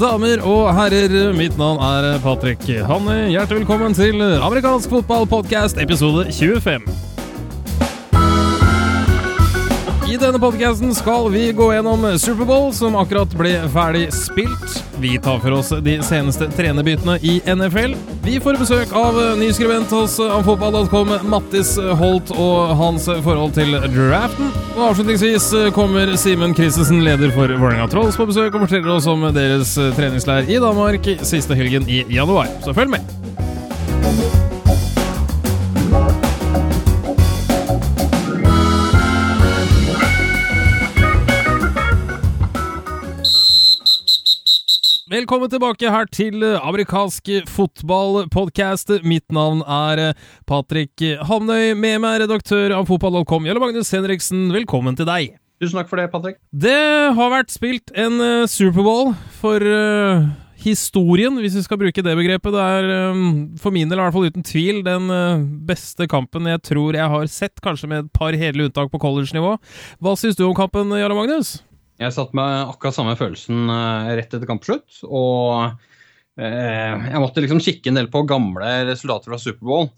damer og herrer, mitt navn er Patrick Hanne. Hjertelig velkommen til amerikansk fotballpodkast episode 25. I denne podkasten skal vi gå gjennom Superbowl, som akkurat ble ferdig spilt. Vi tar for oss de seneste trenerbyttene i NFL. Vi får besøk av ny skribent hos amfotball.com, Mattis Holt, og hans forhold til draften. Og avslutningsvis kommer Simen Christensen, leder for Vålerenga Trolls, på besøk og forteller oss om deres treningsleir i Danmark siste helgen i januar. Så følg med! Velkommen tilbake her til amerikansk fotballpodkast. Mitt navn er Patrick Hamnøy. Med meg redaktør av fotball.com, Jarle Magnus Henriksen. Velkommen til deg. Tusen takk for det, Patrick. Det har vært spilt en uh, Superbowl for uh, historien, hvis vi skal bruke det begrepet. Det er um, for min del, i hvert fall uten tvil, den uh, beste kampen jeg tror jeg har sett, kanskje med et par hederlige unntak på college-nivå. Hva syns du om kampen, Jarle Magnus? Jeg satt med akkurat samme følelsen rett etter kampslutt. Og eh, jeg måtte liksom kikke en del på gamle resultater fra Superbowl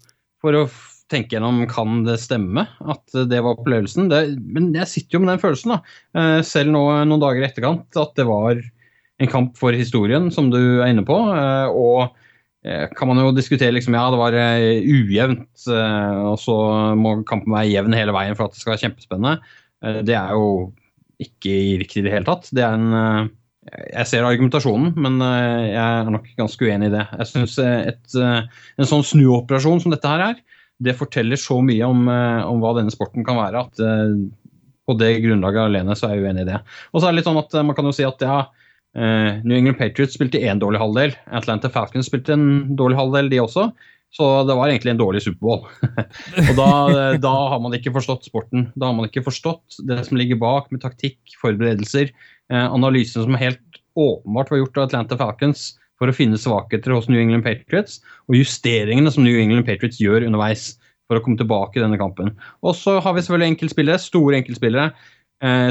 for å tenke gjennom kan det stemme at det var opplevelsen. Det, men jeg sitter jo med den følelsen, da. Eh, selv nå noen dager i etterkant, at det var en kamp for historien, som du er inne på. Eh, og kan man jo diskutere liksom, ja, det var ujevnt, og så må kampen være jevn hele veien for at det skal være kjempespennende. Det er jo ikke riktig i det hele tatt. Det er en eh, Jeg ser argumentasjonen, men eh, jeg er nok ganske uenig i det. Jeg syns en sånn snuoperasjon som dette her er, det forteller så mye om, om hva denne sporten kan være, at på det grunnlaget alene så er jeg uenig i det. Og så er det litt sånn at man kan jo si at ja, New England Patriots spilte én dårlig halvdel. Atlanta Falcons spilte en dårlig halvdel, de også. Så det var egentlig en dårlig Superbowl. og da, da, har man ikke forstått sporten. Da har man ikke forstått det som ligger bak med taktikk, forberedelser, eh, analysen som helt åpenbart var gjort av Atlanta Falcons for å finne svakheter hos New England Patriots, og justeringene som New England Patriots gjør underveis for å komme tilbake i denne kampen. Og så har vi selvfølgelig enkeltspillere, store enkeltspillere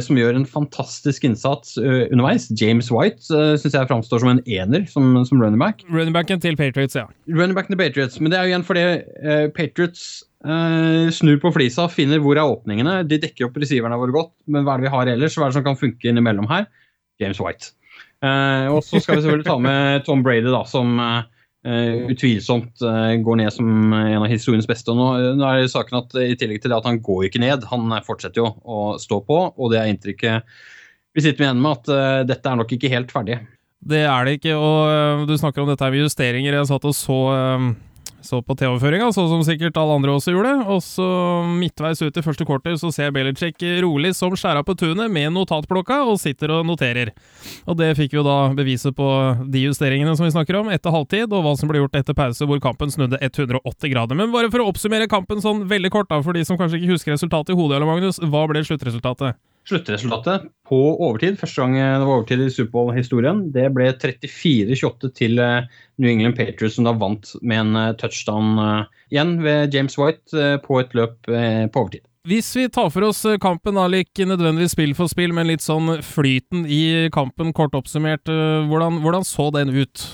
som gjør en fantastisk innsats uh, underveis. James White uh, syns jeg framstår som en ener som, som running back. Running backen til Patriots, ja. Running backen til Patriots, Men det er jo igjen fordi Patriots snur på flisa, finner hvor er åpningene. De dekker opp receiverne våre godt, men hva er det vi har ellers? Hva er det som kan funke innimellom her? James White. Og så skal vi selvfølgelig ta med Tom Brady, da, som Uh, utvilsomt uh, går ned som en av historiens beste. og nå, nå, er det saken at I tillegg til det at han går ikke ned, han fortsetter jo å stå på. Og det er inntrykket vi sitter igjen med, at uh, dette er nok ikke helt ferdig. Det er det ikke, og du snakker om dette med justeringer. Jeg satt og så så på TV-føringa, sånn som sikkert alle andre også gjorde. Og så midtveis ut i første quarter så ser Belichick rolig som skjæra på tunet med notatblokka og sitter og noterer. Og det fikk vi jo da beviset på de justeringene som vi snakker om, etter halvtid, og hva som ble gjort etter pause hvor kampen snudde 180 grader. Men bare for å oppsummere kampen sånn veldig kort, da, for de som kanskje ikke husker resultatet i hodet, Magnus, hva ble sluttresultatet? Sluttresultatet på overtid, første gang det var overtid i Superbowl-historien, det ble 34-28 til New England Patriots, som da vant med en touchdown igjen ved James White på et løp på overtid. Hvis vi tar for oss kampen, da, ikke nødvendigvis spill for spill, men litt sånn flyten i kampen, kort oppsummert, hvordan, hvordan så den ut?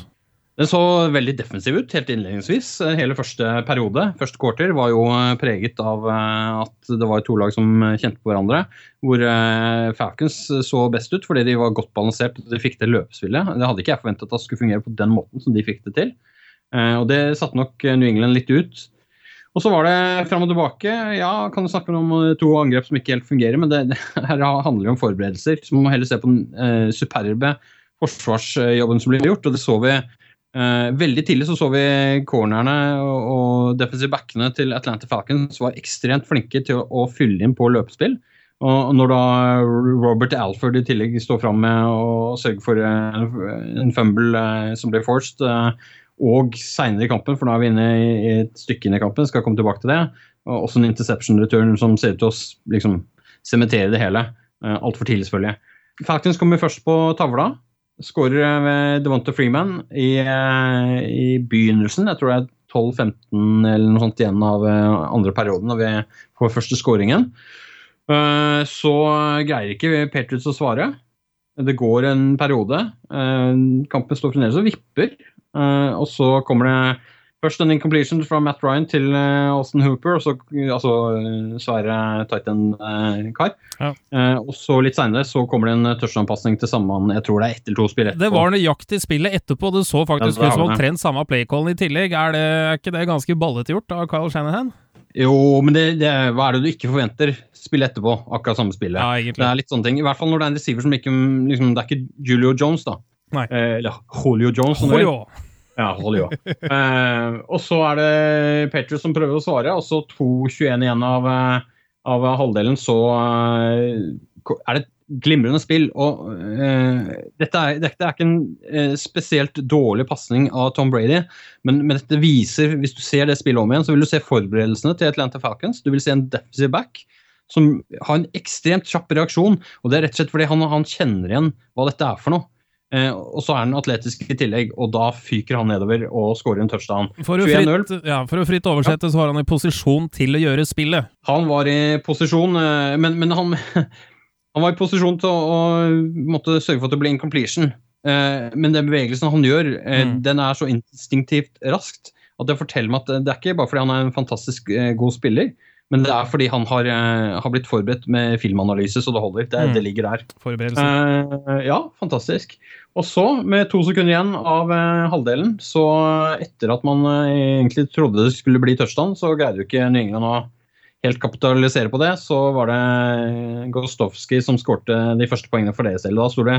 Den så veldig defensiv ut helt innledningsvis. Hele første periode, første quarter, var jo preget av at det var to lag som kjente på hverandre. Hvor Falcons så best ut fordi de var godt balansert og de fikk det løpespillet. Det hadde ikke jeg forventet at det skulle fungere på den måten som de fikk det til. Og det satte nok New England litt ut. Og så var det fram og tilbake. Ja, kan du snakke om to angrep som ikke helt fungerer, men det, det her handler jo om forberedelser. Så man må heller se på den eh, superbe forsvarsjobben som blir gjort. Og det så vi Uh, veldig tidlig så, så vi cornerne og, og defensive backene til Atlanta Falcons var ekstremt flinke til å, å fylle inn på løpespill. Og når da Robert Alford i tillegg står fram med å sørge for en, en fumble uh, som blir forced, uh, og seinere i kampen, for nå er vi inne i, i et stykke inn i kampen, skal komme tilbake til det, og også en interception return som ser ut til å liksom sementere det hele. Uh, Altfor tidlig, selvfølgelig. Falcons kommer først på tavla. Skårer ved Devonta Freeman i, i, begynnelsen. Jeg tror det er 12-15 eller noe sånt igjen av andre perioden når vi får første skåringen. Så greier ikke Patriots å svare. Det går en periode. Eh, kampen står fremdeles og vipper. Eh, og så kommer det først en incompletion fra Matt Ryan til eh, Austin Hooper, og så, altså eh, svære Titan-kar. Ja. Eh, og så litt seinere så kommer det en touchdown-pasning til samme mann, jeg tror det er ett eller to spill etterpå. Det var nøyaktig spillet etterpå. Det så faktisk Ja, ut som omtrent samme playcallen i tillegg. Er, det, er ikke det ganske ballete gjort av Kyle Shanahan? Jo, men det, det, hva er det du ikke forventer? Spille etterpå, akkurat samme spillet. Ja, Det er litt sånne ting. I hvert fall når det er en receiver som ikke liksom, Det er ikke Julio Jones, da. Nei. Eh, eller Julio Jones. Julio. Sånn. Ja, Julio. eh, og så er det Patriots som prøver å svare, og så 2-21 igjen av, eh, av halvdelen, så eh, er det et glimrende spill. Og eh, dette, er, dette er ikke en spesielt dårlig pasning av Tom Brady, men, men dette viser, hvis du ser det spillet om igjen, så vil du se forberedelsene til Atlanta Falcons. Du vil se en defensive back som har en ekstremt kjapp reaksjon, og det er rett og slett fordi han, han kjenner igjen hva dette er for noe. Eh, og så er han atletisk i tillegg, og da fyker han nedover og skårer en touchdown. For å 21-0. fritt, ja, for å fritt oversette, så var han i posisjon til å gjøre spillet. Han var i posisjon, eh, men, men han, han var i posisjon til å, å måtte sørge for at det ble incompletion. Eh, Men den bevegelsen han gjør, Mm. den er så instinktivt raskt at det forteller meg at det er ikke bare fordi han er en fantastisk god spiller, men det er fordi han har, eh, har blitt forberedt med filmanalyse, så det holder. Det, Mm. det ligger der. Forberedelse. Eh, ja, fantastisk. Og så, med to sekunder igjen av eh, halvdelen, så etter at man eh, egentlig trodde det skulle bli touchdown, så greide jo ikke New England å helt kapitalisere på det. Så var det Gostowski som skårte de første poengene for deres del. Da sto det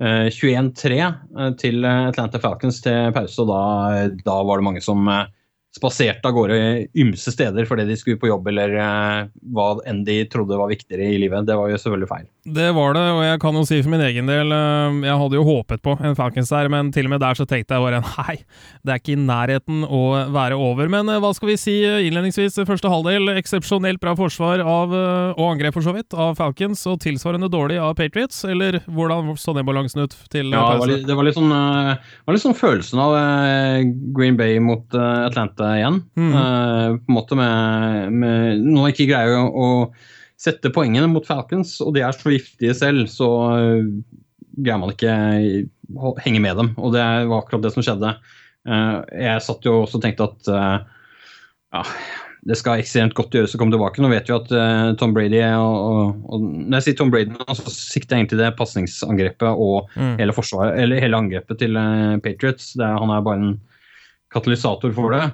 eh, 21-3 eh, til Atlanta Falcons til pause, og da, da var det mange som eh, spaserte av gårde ymse steder fordi de skulle på jobb eller eh, hva enn de trodde var viktigere i livet. Det var jo selvfølgelig feil. Det var det, og jeg kan jo si for min egen del eh, Jeg hadde jo håpet på en Falcons der, men til og med der så tenkte jeg bare nei, det er ikke i nærheten å være over. Men eh, hva skal vi si eh, innledningsvis? Første halvdel eksepsjonelt bra forsvar av, og angrep for så vidt, av Falcons, og tilsvarende dårlig av Patriots, eller hvordan så den balansen ut til Ja, det var litt, det var litt sånn, var litt sånn følelsen av Green Bay mot Atlanta igjen. Mm. Uh, på en måte med, med man ikke greier å, å sette poengene mot Falcons, og de er så giftige selv, så eh, greier man ikke å henge med dem. Og det var akkurat det som skjedde. Eh, jeg satt jo også og tenkte at eh, ja, det skal ekstremt godt gjøres å komme tilbake. Nå vet vi at eh, Tom Brady og, og, og Når jeg sier Tom Brady, så sikter jeg egentlig det pasningsangrepet og Mm. hele, forsvaret, eller hele angrepet til eh, Patriots. Er, han er bare en katalysator for det.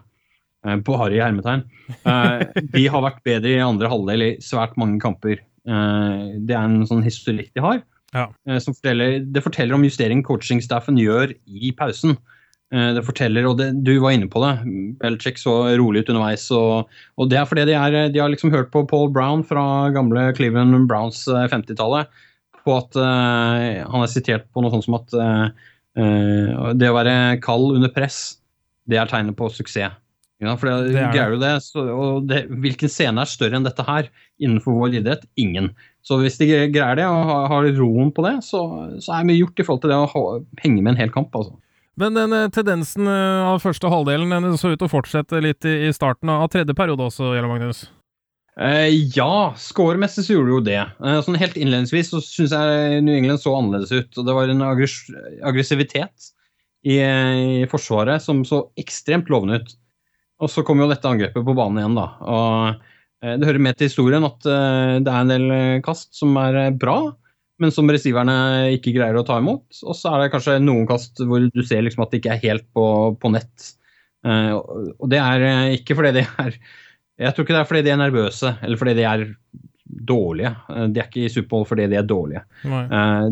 Eh, harry i hermetegn. Eh, de har vært bedre i andre halvdel i svært mange kamper. Eh, det er en sånn historikk de har. Ja. som forteller, det forteller om justering coachingstaffen gjør i pausen. Det forteller, og det, Du var inne på det. Belchek så rolig ut underveis. Og, og Det er fordi de, er, de har liksom hørt på Paul Brown fra gamle Cleveland Browns eh, 50-tallet. På at uh, Han er sitert på noe sånt som at uh, det å være kald under press, det er tegnet på suksess. Ja, for det, Det er jo det, så, og det, Hvilken scene er større enn dette her innenfor vår idrett? Ingen. Så hvis de greier det og har, har roen på det, så, så er mye gjort i forhold til det å ha, henge med en hel kamp. altså. Men den eh, tendensen eh, av første halvdelen den så ut til å fortsette litt i, starten av tredje periode også, Gjelle Magnus. Eh, ja, scoremessig så gjorde det jo det. Eh, sånn helt innledningsvis så syns jeg New England så annerledes ut. og Det var en aggress aggressivitet i, i forsvaret som så ekstremt lovende ut. Og så kom jo dette angrepet på banen igjen, da. Og eh, det hører med til historien at eh, det er en del eh, kast som er bra, men som receiverne ikke greier å ta imot. Og så er det kanskje noen kast hvor du ser liksom at det ikke er helt på, på nett. Og det er ikke fordi de er Jeg tror ikke det er fordi de er nervøse, eller fordi de er dårlige. De er ikke i Superbowl fordi de er dårlige. Nei.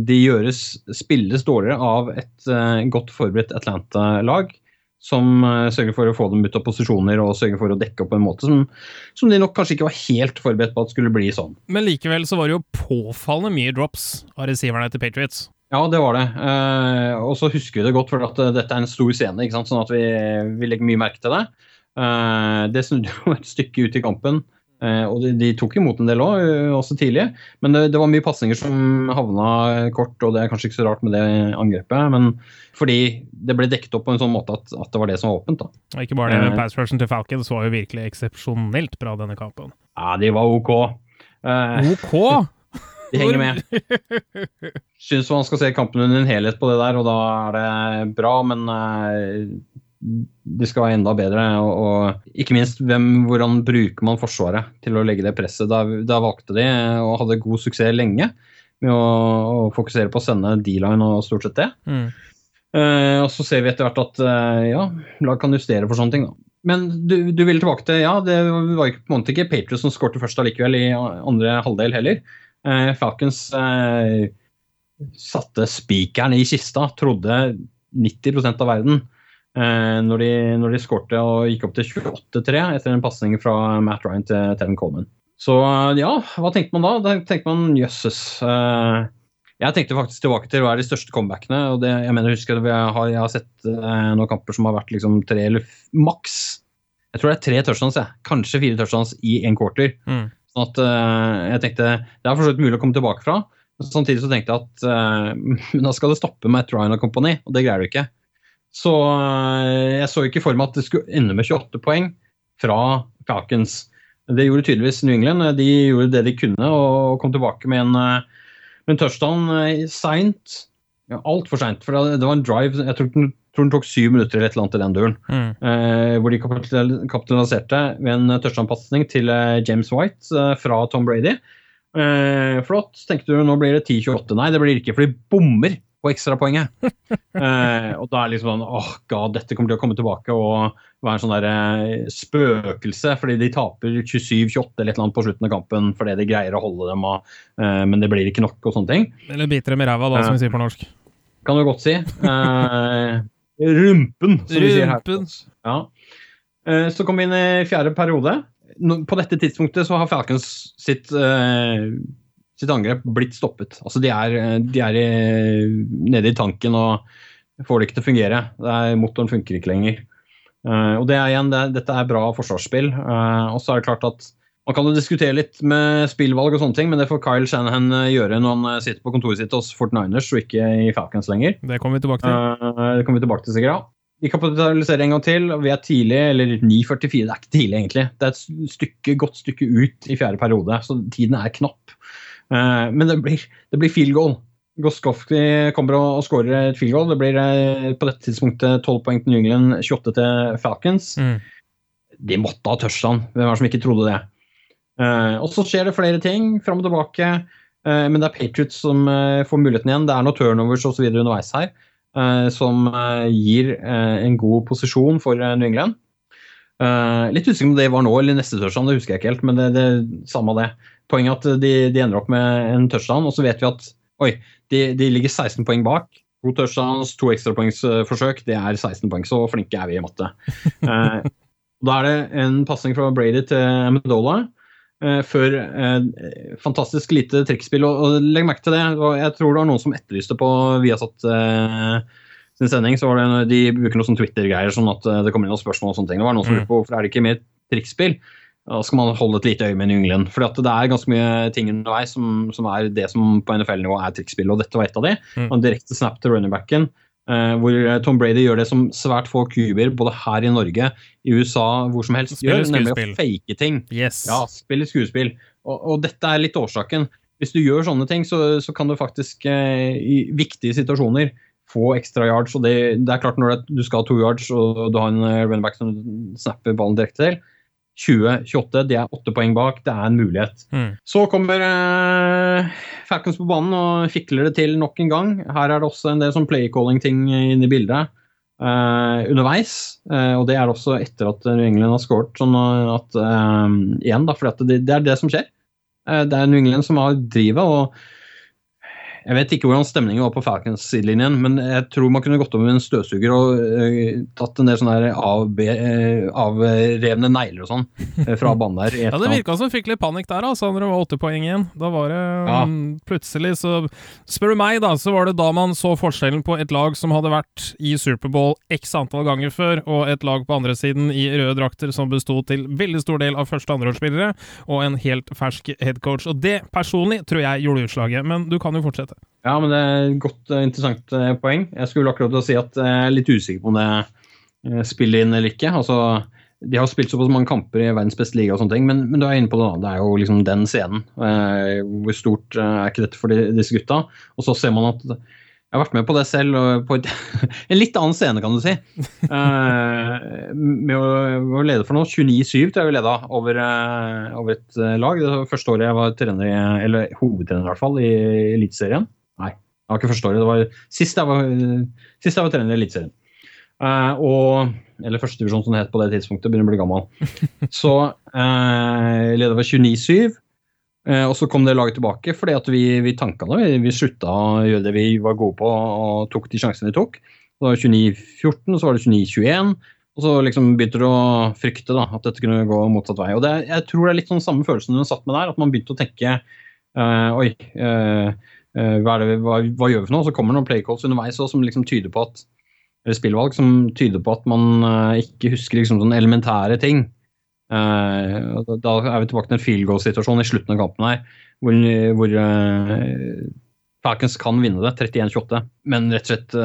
De gjøres, spilles dårligere av et godt forberedt Atlanta-lag. Som eh, sørger for å få dem ut av posisjoner og sørger for å dekke opp på en måte som, som de nok kanskje ikke var helt forberedt på at skulle bli sånn. Men likevel så var det jo påfallende mye drops av receiverne til Patriots. Ja, det var det. Eh, og så husker vi det godt, for at eh, dette er en stor scene, ikke sant? sånn at vi, vi legger mye merke til det. Eh, det snudde jo et stykke ut i kampen, og de, de tok imot en del òg, også tidlig. Men det, det var mye pasninger som havna kort, og det er kanskje ikke så rart med det angrepet. Men fordi det ble dekket opp på en sånn måte at, at det var det som var åpent. da. Og ikke bare det, men Eh. pass rushen til Falcons var jo virkelig eksepsjonelt bra denne kampen. Ja, de var OK. Eh, OK! de henger med. syns man skal se kampen under en helhet på det der, og da er det bra, men det skal være enda bedre. Og, og ikke minst hvem, hvordan bruker man Forsvaret til å legge det presset. Da, da valgte de, og hadde god suksess lenge, med å, å fokusere på å sende D-line og stort sett det. Mm. Uh, og så ser vi etter hvert at uh, ja, lag kan justere for sånne ting. da. Men du, du vil tilbake til ja, det var ikke, på en måte ikke Patriots som skårte først allikevel i andre halvdel heller. Uh, Falcons satte spikeren i kista, trodde 90% av verden når de, når de skårte og gikk opp til 28-3 etter en pasning fra Matt Ryan til Tevin Coleman. Så eh, ja, hva tenkte man da? Da tenkte man jøsses. Uh, jeg tenkte faktisk tilbake til hva er de største comebackene. og det, Jeg mener, husker jeg har, jeg har sett uh, noen kamper som har vært liksom tre eller maks. Jeg tror det er tre touchdowns, jeg. kanskje fire touchdowns i en quarter. Mm. Sånn at uh, jeg tenkte Det er for så vidt mulig å komme tilbake fra. Samtidig så tenkte jeg at men da skal det stoppe Matt Ryan og company, og det greier du ikke. Så eh, jeg så ikke for meg at det skulle ende med 28 poeng fra Kakens. Det gjorde tydeligvis New England. De gjorde det de kunne og kom tilbake med en, eh, med en touchdown eh, seint. Ja, Altfor seint. For det var en drive Jeg tror den, tror den tok syv minutter eller et eller annet i den duren. Mm. Eh, hvor de kapitaliserte med en touchdown-pasning til James White fra Tom Brady. Eh, flott. Tenkte du nå blir det 10-28. Nei, det blir det ikke, for de bommer på ekstrapoenget. eh, og da er det liksom sånn åh, oh god, dette kommer til å komme tilbake og være en sånn der eh, spøkelse, fordi de taper 27-28 eller et eller annet på slutten av kampen fordi de greier å holde dem, av, eh, men det blir ikke nok og sånne ting. Eller biter dem i ræva, da, som vi sier på norsk. Kan du godt si. Eh, rumpen, som rumpen. vi sier her. Ja. Eh, så kom vi inn i fjerde periode. På dette tidspunktet så har Falcons sitt eh, sitt angrep blitt stoppet. Altså de er, de er i, nede i tanken og får det ikke til å fungere. Er, motoren funker ikke lenger. Uh, og det er igjen, det, Dette er bra forsvarsspill. Uh, og så er det klart at Man kan jo diskutere litt med spillvalg, og sånne ting, men det får Kyle Shanahan eh, gjøre når han sitter på kontoret sitt hos Fort Niners og ikke i Falcons lenger. Det kommer vi tilbake til. Uh, det kommer vi tilbake til sikkert, ja. Vi kapitaliserer en gang til. Vi er tidlig, eller 9.44. Det er ikke tidlig, egentlig. Det er et stykke, godt stykke ut i fjerde periode, så tiden er knapp. Eh, men det blir, det blir field goal. Goskowski kommer og, og skårer et field goal. Det blir eh, på dette tidspunktet 12 poeng til New England, 28 til Falcons. Mm. De måtte ha touchdown. Hvem er det som ikke trodde det? Uh, og så skjer det flere ting fram og tilbake. Men det er Patriots som får muligheten igjen. Det er noen turnovers osv. underveis her som gir en god posisjon for New England. litt usikker om det var nå eller neste touchdown, det husker jeg ikke helt, men det, det samme det poenget at de, de, ender opp med en touchdown, og så vet vi at oi, de, de ligger 16 poeng bak. To touchdowns, to ekstrapoengsforsøk, det er 16 poeng. Så flinke er vi i matte. eh, da er det en pasning fra Brady til Amendola. Eh, før eh, fantastisk lite trekkspill. Og, og, legg merke til det. og Jeg tror det var noen som etterlyste på Viasat eh, sin sending. så var det, De bruker noen sånn Twitter-greier, sånn at eh, det kommer inn noen spørsmål. og sånne ting. Det var noen som mm. lurte på hvorfor er det ikke mer trekkspill. Da skal man holde et lite øye med en ynglen. For det er ganske mye ting underveis som, som er det som på NFL-nivå er trikkspill, og dette var et av de. Mm. En direkte snap til runningbacken, uh, hvor Tom Brady gjør det som svært få kuber, både her i Norge, i USA, hvor som helst, gjør, nemlig å fake ting. Yes. Ja, spille skuespill. Og, og, dette er litt årsaken. Hvis du gjør sånne ting, så, så kan du faktisk uh, i viktige situasjoner få ekstra yards. og det, det er klart Når du skal ha to yards og du har en running back som snapper ballen direkte til, 20-28. De er åtte poeng bak. Det er en mulighet. Mm. Så kommer eh, Falcons på banen og fikler det til nok en gang. Her er det også en del sånn play-calling-ting inne i bildet eh, underveis. Eh, og det er det også etter at New England har skåret. Sånn at, eh, igjen, da, for det, det, er det som skjer. Eh, det er New England som har drivet. og jeg vet ikke hvordan stemningen var på Falcons-sidelinjen, men jeg tror man kunne gått over med en støvsuger og uh, tatt en del sånne avbe, uh, avrevne negler og sånn uh, fra banen der. ja, det virka som fikk litt panikk der, altså, når det var åtte poeng igjen. Da var det ja. um, plutselig så Spør du meg, da, så var det da man så forskjellen på et lag som hadde vært i Superbowl x antall ganger før, og et lag på andre siden i røde drakter som besto til veldig stor del av første- og andreårsspillere, og en helt fersk headcoach. Og det personlig tror jeg gjorde utslaget, men du kan jo fortsette. Ja, men det er et godt, uh, interessant uh, poeng. Jeg skulle akkurat si at jeg er litt usikker på om det uh, spiller inn eller ikke. Altså, de har spilt såpass mange kamper i verdens beste liga, og sånne ting, men, men du er inne på det. Det er jo liksom den scenen. Eh, hvor stort eh, er ikke dette for disse gutta? Og så ser man at jeg har vært med på det selv, og på et, en litt annen scene, kan du si. Uh, med, å, med, å, lede for noe. 29-7 tror jeg vi leda over, uh, over, et eh, lag. Det var første året jeg var trener, eller hovedtrener i hvert fall, i Eliteserien. Nei, det var ikke første året. Det var sist jeg var, sist jeg var trener i Eliteserien. Uh, og, eller førstedivisjon som det het på det tidspunktet, begynner å bli gammel. Så uh, leda vi 29-7. Uh, og så kom det laget tilbake fordi at vi, vi tanka det. Vi, vi slutta å gjøre det vi var gode på og tok de sjansene vi tok. Så var det 29-14, så var det 29-21. Og så liksom begynte du å frykte da, at dette kunne gå motsatt vei. Og det, jeg tror det er litt sånn samme følelsen hun satt med der, at man begynte å tenke Oi, hva, det, hva, hva, gjør vi for noe? Så kommer det noen playcalls underveis også, som liksom tyder på at eller spillvalg som tyder på at man uh, ikke husker liksom, sånne elementære ting. Uh, da er vi tilbake til en field goal-situasjon i slutten av kampen her, hvor, hvor uh, Falcons kan vinne det, 31-28. Men rett og slett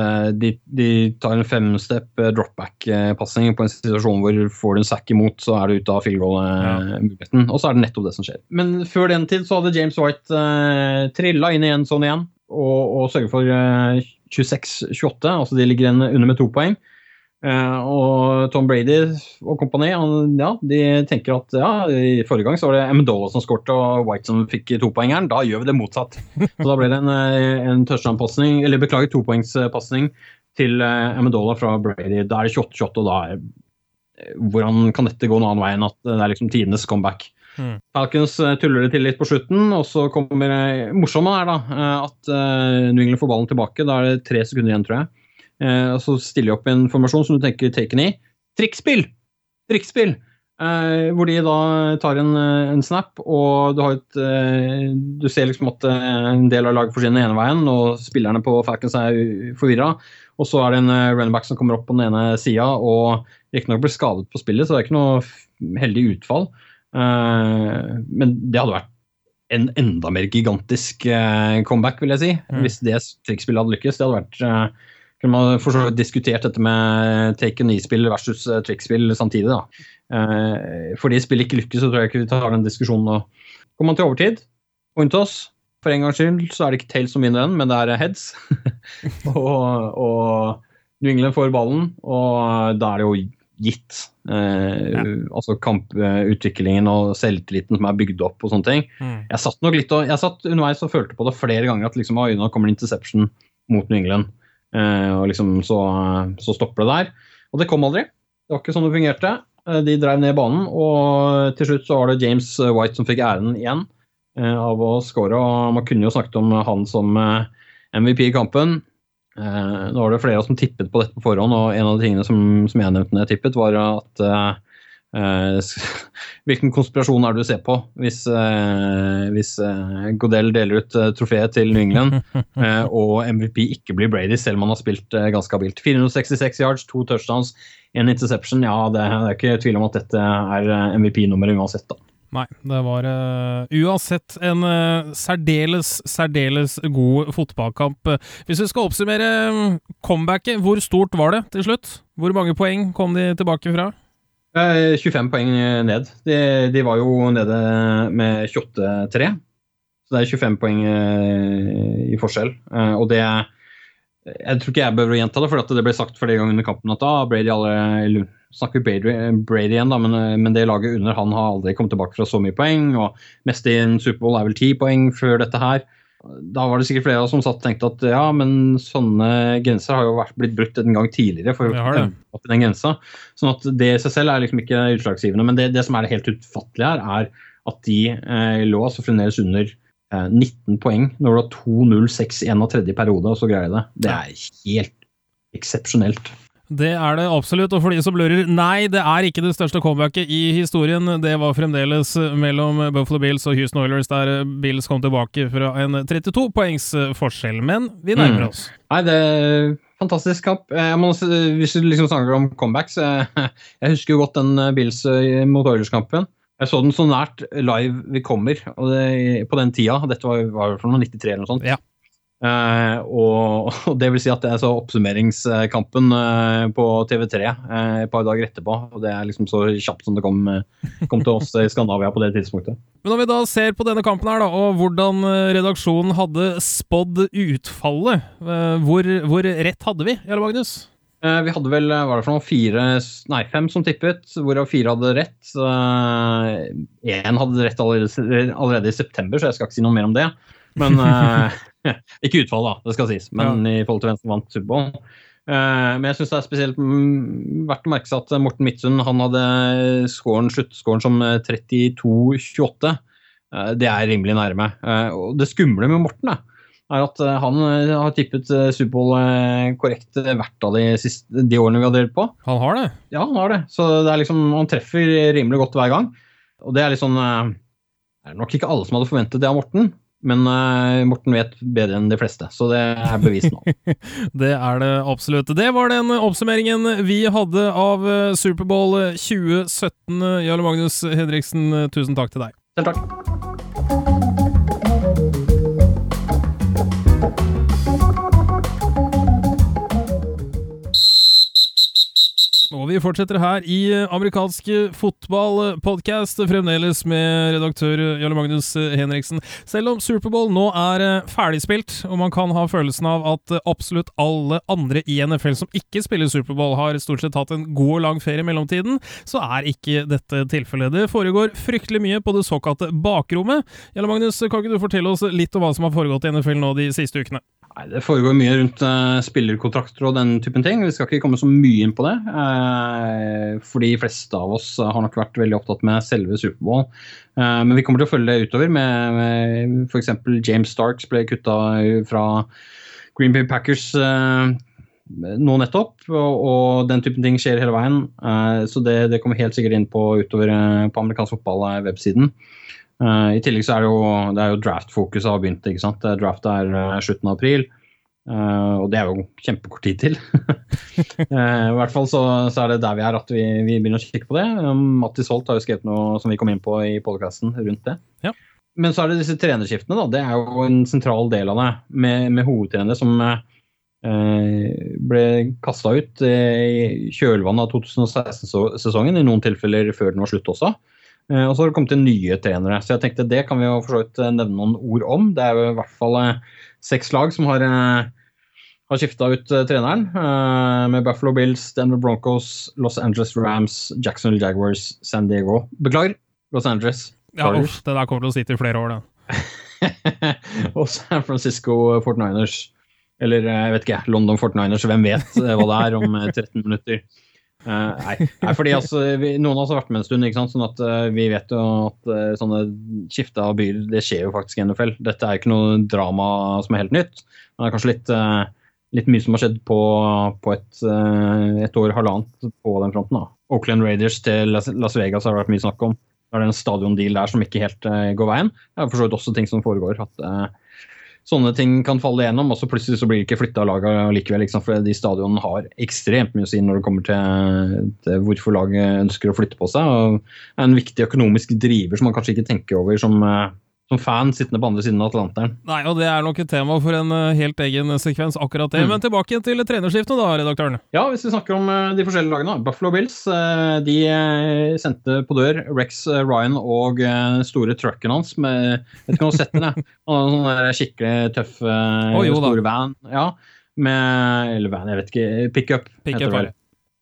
de, de tar en femstep dropback-pasning på en situasjon hvor får du en sack imot, så er du ute av field goal-muligheten. Og så er det nettopp det som skjer. Men før den tid så hadde James White uh, trilla inn i en sånn igjen og, og sørger for 26-28, altså de ligger under med to poeng. Uh, og Tom Brady og kompani ja, de tenker at ja, i forrige gang så var det Amendola som skåret og White som fikk topoengeren. Da gjør vi det motsatt. Så da ble det en, eh, en touchdown-pasning, eller beklager, topoengspasning til uh, Amendola fra Brady. Da er det 28-28, og da er Hvordan kan dette gå en annen vei enn at det er liksom tidenes comeback? Mm. Falcons eh, tuller det til litt på slutten, og så kommer det morsomme er da eh, at New England får ballen tilbake. Da er det tre sekunder igjen, tror jeg. Uh, og så stiller de opp en formasjon som du tenker taken i. Trikkspill! Trikkspill! Eh, hvor de da tar en, en snap, og du har et Du ser liksom at en del av laget forsvinner ene veien, og spillerne på Falcons er forvirra. Og så er det en runnerback som kommer opp på den ene sida, og riktignok blir skadet på spillet, så det er ikke noe heldig utfall. Eh, men det hadde vært en enda mer gigantisk eh, comeback, vil jeg si. Mm. Hvis det trikkspillet hadde lykkes. Det hadde vært eh, kunne man for så vidt diskutert dette med take and e-spill versus trikkspill samtidig. da. Fordi spillet ikke lykkes, så tror jeg ikke vi tar den diskusjonen nå. Kommer man til overtid, toss. For en gangs skyld så er det ikke Tails som vinner den, men det er heads. og, og New England får ballen, og da er det jo gitt. Eh, ja. Altså kamputviklingen og selvtilliten som er bygd opp og sånne ting. Mm. Jeg satt nok litt og, jeg satt underveis og følte på det flere ganger at liksom, nå kommer det interception mot New England. Eh, og liksom så, så, stopper det der. Og det kom aldri. Det var ikke sånn det fungerte. Eh, de drev ned banen, og til slutt så var det James White som fikk æren igjen eh, av å score. Og man kunne jo snakket om han som MVP i kampen. Nå var det flere som tippet på dette på forhånd, og en av de tingene som, som jeg nevnte når jeg tippet, var at Hvilken konspirasjon er det du ser på hvis, hvis Godell deler ut trofeet til New England, og MVP ikke blir Brady, selv om han har spilt ganske habilt? 466 yards, to touchdowns, en interception. Ja, det, er ikke tvil om at dette er MVP-nummeret uansett, da. Nei, det var uh, uansett en uh, særdeles, særdeles god fotballkamp. Hvis vi skal oppsummere um, comebacket, hvor stort var det til slutt? Hvor mange poeng kom de tilbake fra? Uh, 25 poeng ned. De, de, var jo nede med 28-3. Så det er 25 poeng i forskjell. og det Jeg tror ikke jeg behøver å gjenta det, for det ble sagt flere ganger under kampen at da Brady alle snakker Brady, Brady igjen, da, men, men, det laget under han har aldri kommet tilbake fra så mye poeng. og Mest i en Superbowl er vel ti poeng før dette her. Da var det sikkert flere som satt og tenkte at ja, men sånne grenser har jo vært, blitt brutt en gang tidligere. for å opp den grensa. Sånn at det i seg selv er liksom ikke utslagsgivende. Men det, det som er det helt utfattelige her, er at de eh, lå altså fremdeles under eh, 19 poeng når det var 2-0-6-1 av tredje periode, og så greier de det. Det er helt eksepsjonelt. Det er det absolutt, og for de som lurer, nei, det er ikke det største comebacket i historien. Det var fremdeles mellom Buffalo Bills og Houston Oilers, der Bills kom tilbake fra en 32 poengs forskjell. Men vi nærmer mm. oss. Mm. Nei, det er fantastisk kamp. Må, hvis du liksom snakker om comebacks Jeg husker jo godt den Bills mot Oilers-kampen. Jeg så den så nært live vi kommer og det, på den tida. Dette var, jo for noe 93 eller noe sånt. Ja. Uh, og, og, det vil si at jeg så oppsummeringskampen uh, på TV3 uh, et par dager etterpå. Og det er liksom så kjapt som det kom, kom, til oss i Skandinavia på det tidspunktet. Men når vi da ser på denne kampen her da, og hvordan redaksjonen hadde spådd utfallet, hvor, hvor, rett hadde vi, Jarle Magnus? vi hadde vel hva er det for noe, fire, nei, fem som tippet, hvorav fire hadde rett. Én hadde rett allerede, allerede, i september, så jeg skal ikke si noe mer om det. Men Ikke utfall, da, det skal sies, men ja. i forhold til hvem som vant Superbowl. Uh, men jeg syns det er spesielt verdt å merke seg at Morten Midtsund han hadde scoren, sluttskåren som 32-28. Uh, det er rimelig nærme. Og det skumle med Morten da, er at han har tippet Superbowl korrekt hvert av de, siste, de årene vi har delt på. Han har det? Ja, han har det. Så det er liksom, han treffer rimelig godt hver gang. Og det er litt sånn Det er nok ikke alle som hadde forventet det av Morten. Men uh, Morten vet bedre enn de fleste, så det er bevist nå. det er det absolutt. Det var den oppsummeringen vi hadde av eh, Superbowl 2017. Jarle Magnus Hedriksen, tusen takk til deg. Selv takk. Og vi fortsetter her i eh, amerikansk fotballpodkast, fremdeles med redaktør Jarle Magnus Henriksen. Selv om Superbowl nå er eh, ferdigspilt, og man kan ha følelsen av at absolutt alle andre i NFL som ikke spiller Superbowl, har stort sett hatt en god og lang ferie i mellomtiden, så er ikke dette tilfellet. Det foregår fryktelig mye på det såkalte bakrommet. Jarle Magnus, kan ikke du fortelle oss litt om hva som har foregått i NFL nå de siste ukene? Nei, Det foregår mye rundt uh, spillerkontrakter og den typen ting. Vi skal ikke komme så mye inn på det. Uh, for de fleste av oss har nok vært veldig opptatt med selve Superbowl. Uh, men vi kommer til å følge det utover med, med f.eks. James Starks ble kutta fra Green Bay Packers nå nettopp. Og, og, den typen ting skjer hele veien. så det, det, kommer helt sikkert inn på utover på amerikansk fotball-websiden. Uh, I tillegg så er det jo, det jo draft-fokuset har begynt. ikke sant? Draft er uh, slutten av april, uh, og det er jo kjempekort tid til. I hvert fall så, så, er det der vi er at vi, vi begynner å kikke på det. Um, Mattis Holt har jo skrevet noe som vi kom inn på i podkasten rundt det. Ja. Men så er det disse trenerskiftene. da, Det er jo en sentral del av det, med, med hovedtrenere som ble kasta ut i kjølvannet av 2016-sesongen, i noen tilfeller før den var slutt også. Eh, og så har det kommet til nye trenere. Så jeg tenkte det kan vi jo for så vidt eh, nevne noen ord om. Det er jo i hvert fall eh, seks lag som har, har skifta ut treneren. Med Buffalo Bills, Denver Broncos, Los Angeles Rams, Jacksonville Jaguars, San Diego. Beklager, Los Angeles. Ja, uff, det der kommer til å sitte i flere år, det. og San Francisco 49ers. Eller jeg vet ikke, London 49ers. Hvem vet hva det er om 13 minutter. Uh, nei. nei, fordi altså, vi, Noen av oss har vært med en stund, ikke sant? sånn at uh, vi vet jo at uh, sånne skifte av byer det skjer jo faktisk i NFL. Dette er ikke noe drama som er helt nytt. Men det er kanskje litt, litt mye som har skjedd på, på et, et, år, halvannet på den fronten. da. Oakland Raiders til Las, Vegas har det vært mye snakk om. Det er en stadiondeal der som ikke helt går veien. Det er for så vidt også ting som foregår. at sånne ting kan falle igjennom, og så plutselig så blir det ikke flytta laget likevel. Liksom, for de stadionene har ekstremt mye å si når det kommer til, til, hvorfor laget ønsker å flytte på seg. og er En viktig økonomisk driver som man kanskje ikke tenker over som, eh, som fan sittende på andre siden av Atlanteren. Nei, og det er nok et tema for en uh, helt egen sekvens, akkurat det. Mm. Men tilbake til trenerskiftet, da, redaktøren. Ja, hvis vi snakker om uh, de forskjellige lagene. Buffalo Bills de sendte på dør Rex Ryan og store trucken hans med Vet ikke om du har sett den? Han sånn der skikkelig tøff, oh, store van. Ja, med Eller van, jeg vet ikke. Pickup, pick heter det vel.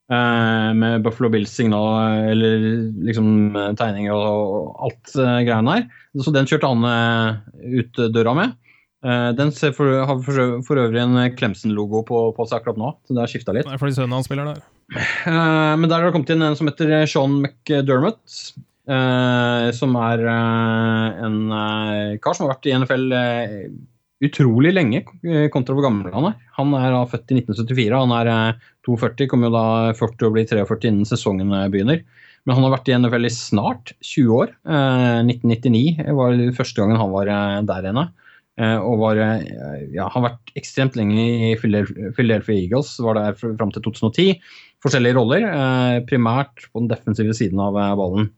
Uh, med Buffalo Bills-signal eller liksom tegninger og, alt uh, greiene der. Så den kjørte han ut døra med. den for, har for, øvrig en Clemson-logo på, på, seg akkurat nå, så det har skifta litt. Det er fordi sønnen hans spiller der. men der har det kommet inn en som heter Sean McDermott. som er en kar som har vært i NFL utrolig lenge kontra hvor gammel han er. Han er født i 1974. Han er 42, kommer jo da 40 og blir 43 innen sesongen begynner. Men han har vært i NFL i snart 20 år. Eh, 1999 var første gangen han var eh, der inne. Eh, og var, eh, ja, har vært ekstremt lenge i Philadelphia Eagles, var der fram til 2010. Forskjellige roller, eh, primært på den defensive siden av eh, ballen.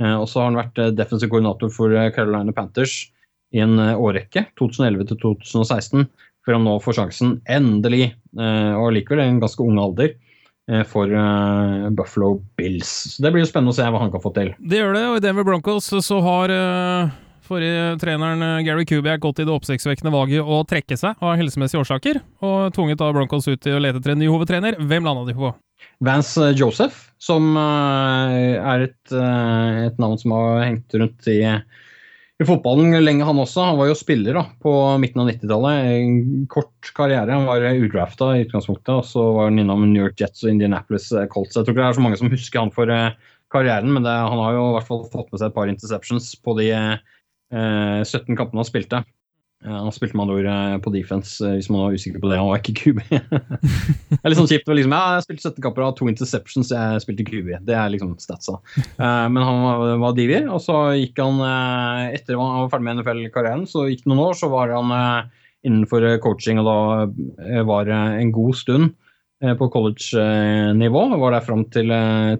og så har han vært defensiv koordinator for Carolina Panthers i en årrekke, 2011 til 2016. før han nå får sjansen, endelig, og likevel i en ganske ung alder, for Buffalo Bills. Så Det blir jo spennende å se hva han kan få til. Det gjør det, og i Denver Broncos så har forrige treneren Gary Kubiak gått i det oppsiktsvekkende valget å trekke seg av helsemessige årsaker, og tvunget da Broncos ut til å lete etter en ny hovedtrener. Hvem landa de på? Vance eh, Joseph, som eh, er et, eh, et, navn som har hengt rundt i, i, fotballen lenge, han også. Han var jo spiller da, på midten av 90-tallet. En kort karriere. Han var udrafta i utgangspunktet, og så var han innom New York Jets og Indianapolis Colts. Jeg tror ikke det er så mange som husker han for karrieren, men det, han har jo i hvert fall fått med seg et par interceptions på de eh, 17 kampene han spilte. Han spilte med andre ord eh, på defense, eh, hvis man var usikker på det. Han var ikke QB. det er litt sånn kjipt. Liksom, ja, jeg spilte 17 kamper og to interceptions, jeg spilte QB. Det er liksom statsa. Men han var, var divi, og så gikk han Etter at han var ferdig med NFL-karrieren, så gikk det noen år, så var han innenfor coaching, og da var det en god stund på college-nivå. Var der fram til,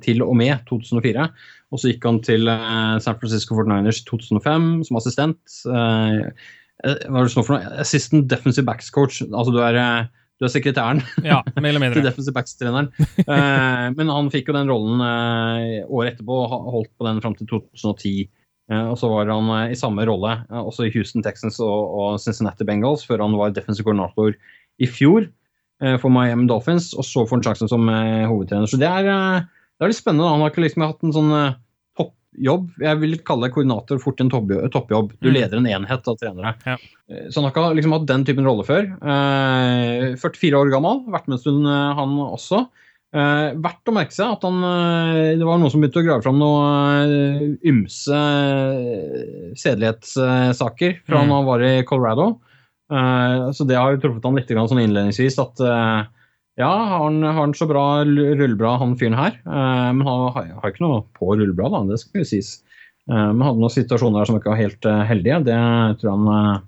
til og med 2004. Og så gikk han til San Francisco 49ers 2005 som assistent. Eh, hva er det for noe? Assistant defensive backs coach. Altså du er, eh, du er sekretæren ja, mer eller mindre. til defensive backs-treneren. uh, men han fikk jo den rollen året etterpå og holdt på den fram til 2010. Uh, og så var han i samme rolle også i Houston Texans og, Cincinnati Bengals før han var defensive koordinator i fjor for Miami Dolphins, og så får han sjansen som hovedtrener. Så det er, det er litt spennende. Han har ikke liksom hatt en sånn jobb. Jeg vil kalle koordinator fort en toppjobb. Du mm. leder en enhet av trenere. Ja. Eh, så han har ikke liksom hatt den typen rolle før. Eh, 44 år gammel, vært med en stund eh, han også. Eh, verdt å merke seg at han eh, Det var noen som begynte å grave fram noen ymse sedelighetssaker fra mm. han var i Colorado. så det har jo truffet han litt sånn innledningsvis at ja, han, har så bra rulleblad, han fyren her? Uh, men han har, har, ikke noe på rulleblad, da, det skal jo sies. Uh, men hadde noen situasjoner som ikke var helt uh, heldige. Det tror jeg han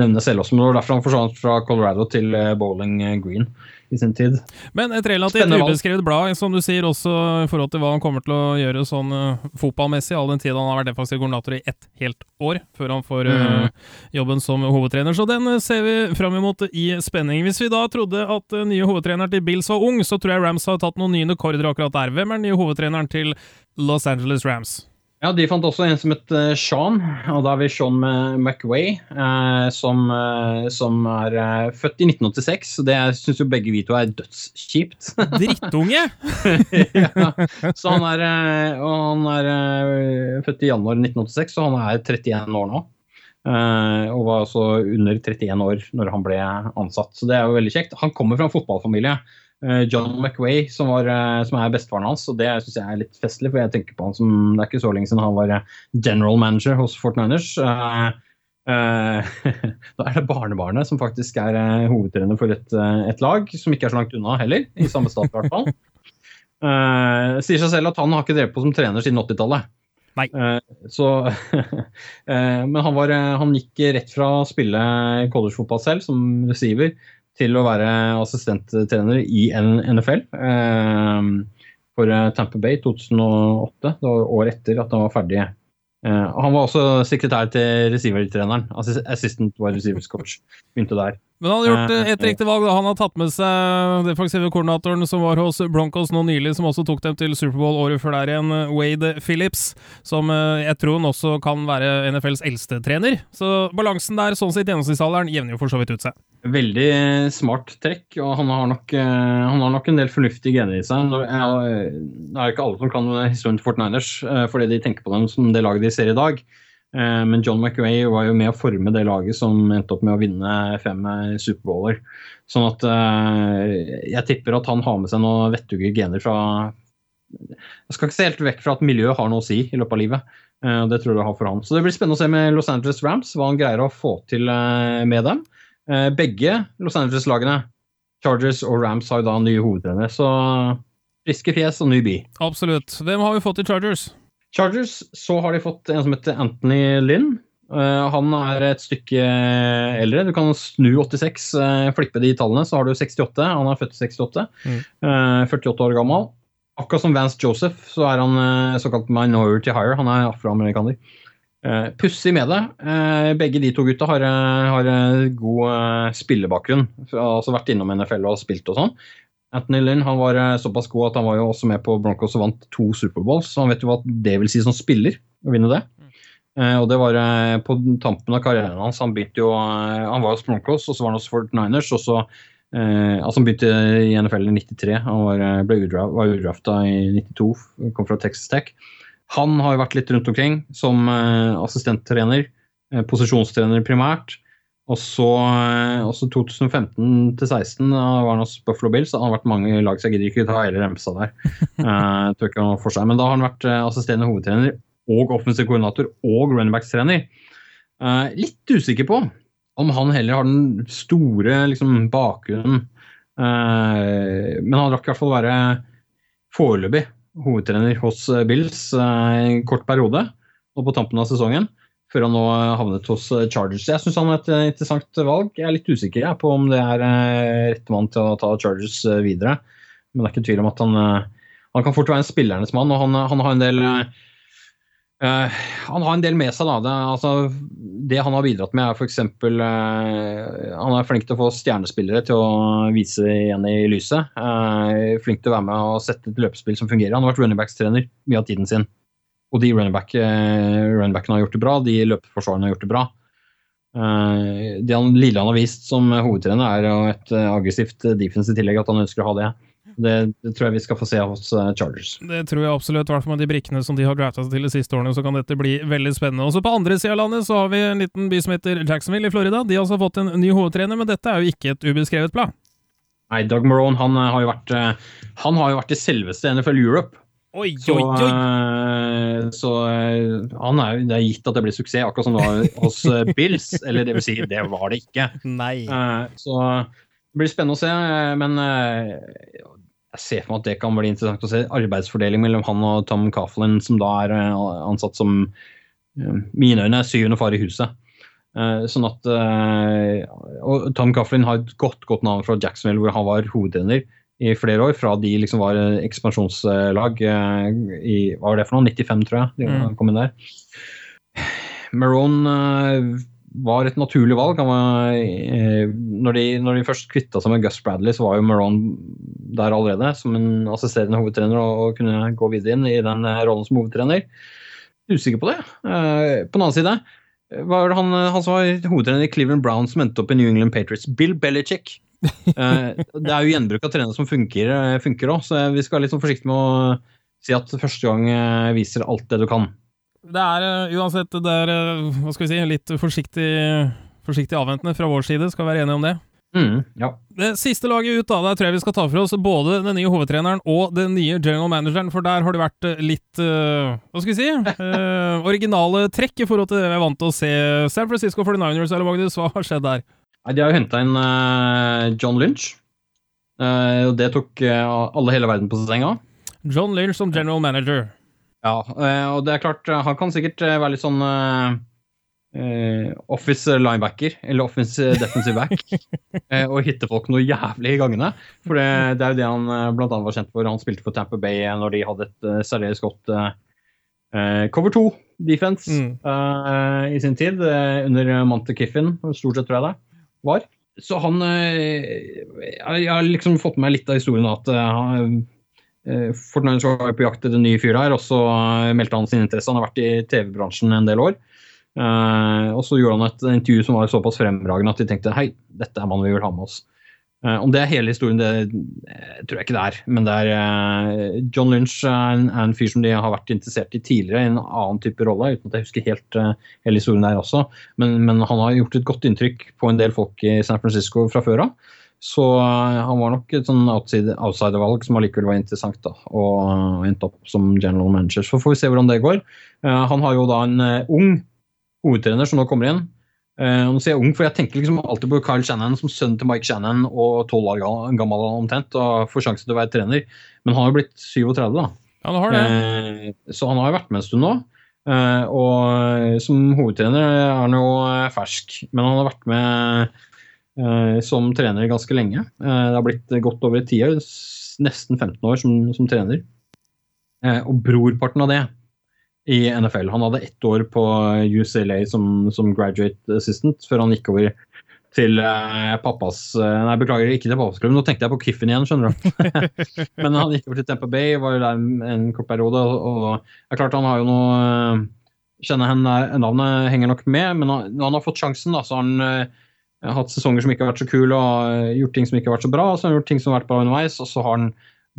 nevner selv også. Men det var derfor han forsvant fra Colorado til Bowling Green i sin tid. Men et relativt ubeskrevet blad, som du sier, også i forhold til hva han kommer til å gjøre sånn uh, fotballmessig, all den tid han har vært defensiv koordinator i ett helt år, før han får uh, mm. jobben som hovedtrener. Så den uh, ser vi fram imot i spenning. Hvis vi da trodde at uh, nye hovedtrener til Bills var ung, så tror jeg Rams har tatt noen nye rekorder akkurat der. Hvem er den nye hovedtreneren til Los Angeles Rams? Ja, De fant også en som het uh, Sean, og da har vi Sean McWay, uh, som, uh, som, er født i 1986. og det syns jo begge vi to er dødskjipt. Drittunge! ja, så han er, han er født i januar 1986, så han er 31 år nå. og var altså under 31 år når han ble ansatt, så det er jo veldig kjekt. Han kommer fra en fotballfamilie. Eh, John McWay, som, var, eh, som er bestefaren hans. og Det syns jeg er litt festlig, for jeg tenker på han som Det er ikke så lenge siden han var eh, general manager hos Fort Niners. Uh, uh, da er det barnebarnet som faktisk er uh, hovedtrener for et, et, lag, som ikke er så langt unna heller, i samme stat i hvert fall. sier seg selv at han har ikke drevet på som trener siden 80-tallet. Nei. så, men han, var, han gikk rett fra å spille collegefotball selv, som receiver, til å være assistenttrener i NFL eh, for Tampa Tamper Bay 2008. Det var året etter at han var ferdig. Eh, han var også sekretær til receiver-treneren. Assistant wide receivers coach. Begynte der. Men han har gjort eh, et riktig valg. Han har tatt med seg defensive koordinatoren som var hos Broncos nå nylig, som også tok dem til Superbowl året før der igjen, Wade Phillips. Som eh, jeg tror han også kan være NFLs eldste trener. Så balansen der, sånn sett gjennomsnittsalderen, jevner jo for så vidt ut seg. Veldig smart trekk, og han har nok, eh, han har nok en del fornuftige gener i seg. Det er ikke alle som kan historien til Fort Niners, fordi de tenker på dem som det laget de ser i dag. Eh, men John McRae var jo med å forme det laget som endte opp med å vinne fem eh, Superbowler. Sånn at eh, jeg tipper at han har med seg noen vettuge gener fra Jeg skal ikke se helt vekk fra at miljøet har noe å si i løpet av livet. Det tror jeg det har for han. Så det blir spennende å se med Los Angeles Rams, hva han greier å få til med dem. Begge Los Angeles-lagene, Chargers og Rams, har jo da nye hovedtrenere. Så friske fjes og ny by. Absolutt. Hvem har vi fått i Chargers? Chargers så har de fått en som heter Anthony Lynn. Uh, han er et stykke eldre. Du kan snu 86, uh, eh, flippe de tallene, så har du 68. Han er født i 68. Mm. Uh, 48 år gammel. Akkurat som Vance Joseph så er han såkalt minority hire. Han er afroamerikaner. Uh, Pussig med det. Uh, begge de to gutta har, har god spillebakgrunn. Altså vært innom NFL og spilt og sånn. Anthony Lynn han var såpass god at han var jo også med på Broncos og vant to Superbowls, så han vet jo hva det vil si som spiller å vinne det. og det var på tampen av karrieren hans. Han begynte jo Han var hos Broncos, og så var han hos Fort Niners, og så altså Han begynte i NFL i 93. Han var, ble udrafta i 92, kom fra Texas Tech. Han har jo vært litt rundt omkring som uh, assistenttrener, uh, posisjonstrener primært. Og så, uh, også 2015 til 2016 var han hos Buffalo Bills. Han har vært mange lag, så jeg gidder ikke ta hele remsa der. Uh, tror ikke for seg. Men da har han vært assisterende hovedtrener og offensiv koordinator og runningbacks-trener. litt usikker på om han heller har den store liksom, bakgrunnen. men han rakk i hvert fall være foreløpig hovedtrener hos eh, Bills eh, en kort periode, og på tampen av sesongen, før han nå havnet hos eh, Chargers. Jeg syns han er et interessant valg. Jeg er litt usikker på om det er rette mann til å ta Chargers videre. Men det er ikke tvil om at han, han kan fort være en spillernes mann, og han, han har en del Uh, han har en del med seg. da. Det, altså, det han har bidratt med, er f.eks. Uh, han er flink til å få stjernespillere til å vise igjen i lyset. Uh, flink til å være med og sette et løpespill som fungerer. Han har vært runningbacks-trener mye av tiden sin. Og de runningback, runningbackene har gjort det bra, de løpeforsvarene har gjort det bra. Uh, det han, lille han har vist som hovedtrener, er et aggressivt defense i tillegg, at han ønsker å ha det. Det, det, tror jeg vi skal få se hos uh, Chargers. Det tror jeg absolutt. I hvert fall med de brikkene som de har drafta seg til de siste årene, så kan dette bli veldig spennende. Også på andre sida av landet så har vi en liten by som heter Jacksonville i Florida. De har altså fått en ny hovedtrener, men dette er jo ikke et ubeskrevet blad. Nei, Doug Marone han eh, har jo vært, eh, han har jo vært i selveste NFL Europe. Oi, oi, oi. Så, så han er, det er gitt at det blir suksess, akkurat som det var hos Bills. Eller det vil si, det var det ikke. Nei. Så det blir spennende å se. Men jeg ser for meg at det kan bli interessant å se. Arbeidsfordeling mellom han og Tom Coughlin, som da er eh, ansatt som eh, mine øyne syvende far i huset. Eh, sånn at Og Tom Coughlin har et godt, godt navn fra Jacksonville, hvor han var hovedtrener i flere år. Fra de liksom var ekspansjonslag i hva var det for noe, 95, tror jeg. De mm. kom inn der. Marone var et naturlig valg. Var, eh, når, de, når, de, først kvitta seg med Gus Bradley, så var jo Marone der allerede som en assisterende hovedtrener og, kunne gå videre inn i den eh, rollen som hovedtrener. Usikker på det. Eh, på den annen side var det han, han som var hovedtrener i Cleveland Brown som endte opp i New England Patriots. Bill Belichick. det er jo gjenbruk av trenere som funker òg, så vi skal være litt sånn forsiktige med å si at første gang viser alt det du kan. Det er uh, uansett det er, uh, hva skal vi si, litt forsiktig, forsiktig avventende fra vår side, skal vi være enige om det. Mm, ja. Det siste laget ut, da, der tror jeg vi skal ta for oss både den nye hovedtreneren og den nye general manageren, for der har det vært eh, litt uh, Hva skal vi si? originale trekk i forhold til det vi er vant til å se San Francisco 49ers eller Magnus. Hva har skjedd der? De har jo henta inn John Lynch. og det tok alle hele verden på senga. John Lynch som general manager. Ja, eh, og det er klart, eh, han kan sikkert eh, være litt sånn Uh, office linebacker, eller offensive defensive back, uh, og hitte folk noe jævlig i gangene. For det, det er jo det han uh, bl.a. var kjent for. Han spilte for Tamper Bay når de hadde et uh, særdeles godt cover two defense mm. i sin tid, under Monte Kiffin, stort sett tror jeg det var. Så han Jeg har liksom fått med meg litt av historien at han Fortnite var på jakt etter en ny fyr her, og så eh, meldte han sin interesse. Han har vært i TV-bransjen en del år. Uh, og så gjorde han et intervju som var såpass fremragende at de tenkte hei, dette er mannen vi vil ha med oss. Om det er hele historien, det tror jeg ikke det er. Men det er John Lynch er en, er en, fyr som de har vært interessert i tidligere, i en annen type rolle. Uten at jeg husker helt hele historien der også. Men, men, han har gjort et godt inntrykk på en del folk i San Francisco fra før av. Så uh, han var nok et sånn outsider-valg som allikevel var interessant, da, og endte opp som general manager. Så får vi se hvordan det går. Uh, han har jo da en uh, ung hovedtrener som nå kommer inn. nå sier jeg ung, for jeg tenker liksom alltid på Kyle Shannon som sønn til Mike Shannon og tolv år gammel omtrent, og får sjanse til å være trener. Men han har jo blitt 37, da. Ja, det har det. så han har jo vært med en stund nå. og som hovedtrener er han jo fersk, men han har vært med Eh, som trener ganske lenge. Eh, det har blitt godt over ti år, nesten 15 år som, som trener. Eh, og brorparten av det i NFL. Han hadde ett år på UCLA som, som graduate assistant før han gikk over til eh, pappas eh, Nei, beklager, ikke til pappas klubb. Nå tenkte jeg på Kiffen igjen, skjønner du. Men han gikk over til Tampa Bay, var der en, kort periode. Og, det er klart han har jo noe eh, Kjenner henne, navnet henger nok med, men når han har fått sjansen, da, så har han eh, hatt sesonger som ikke har vært så kule og eh, gjort ting som ikke har vært så bra. og Så har han gjort ting som har vært bra underveis, og så har han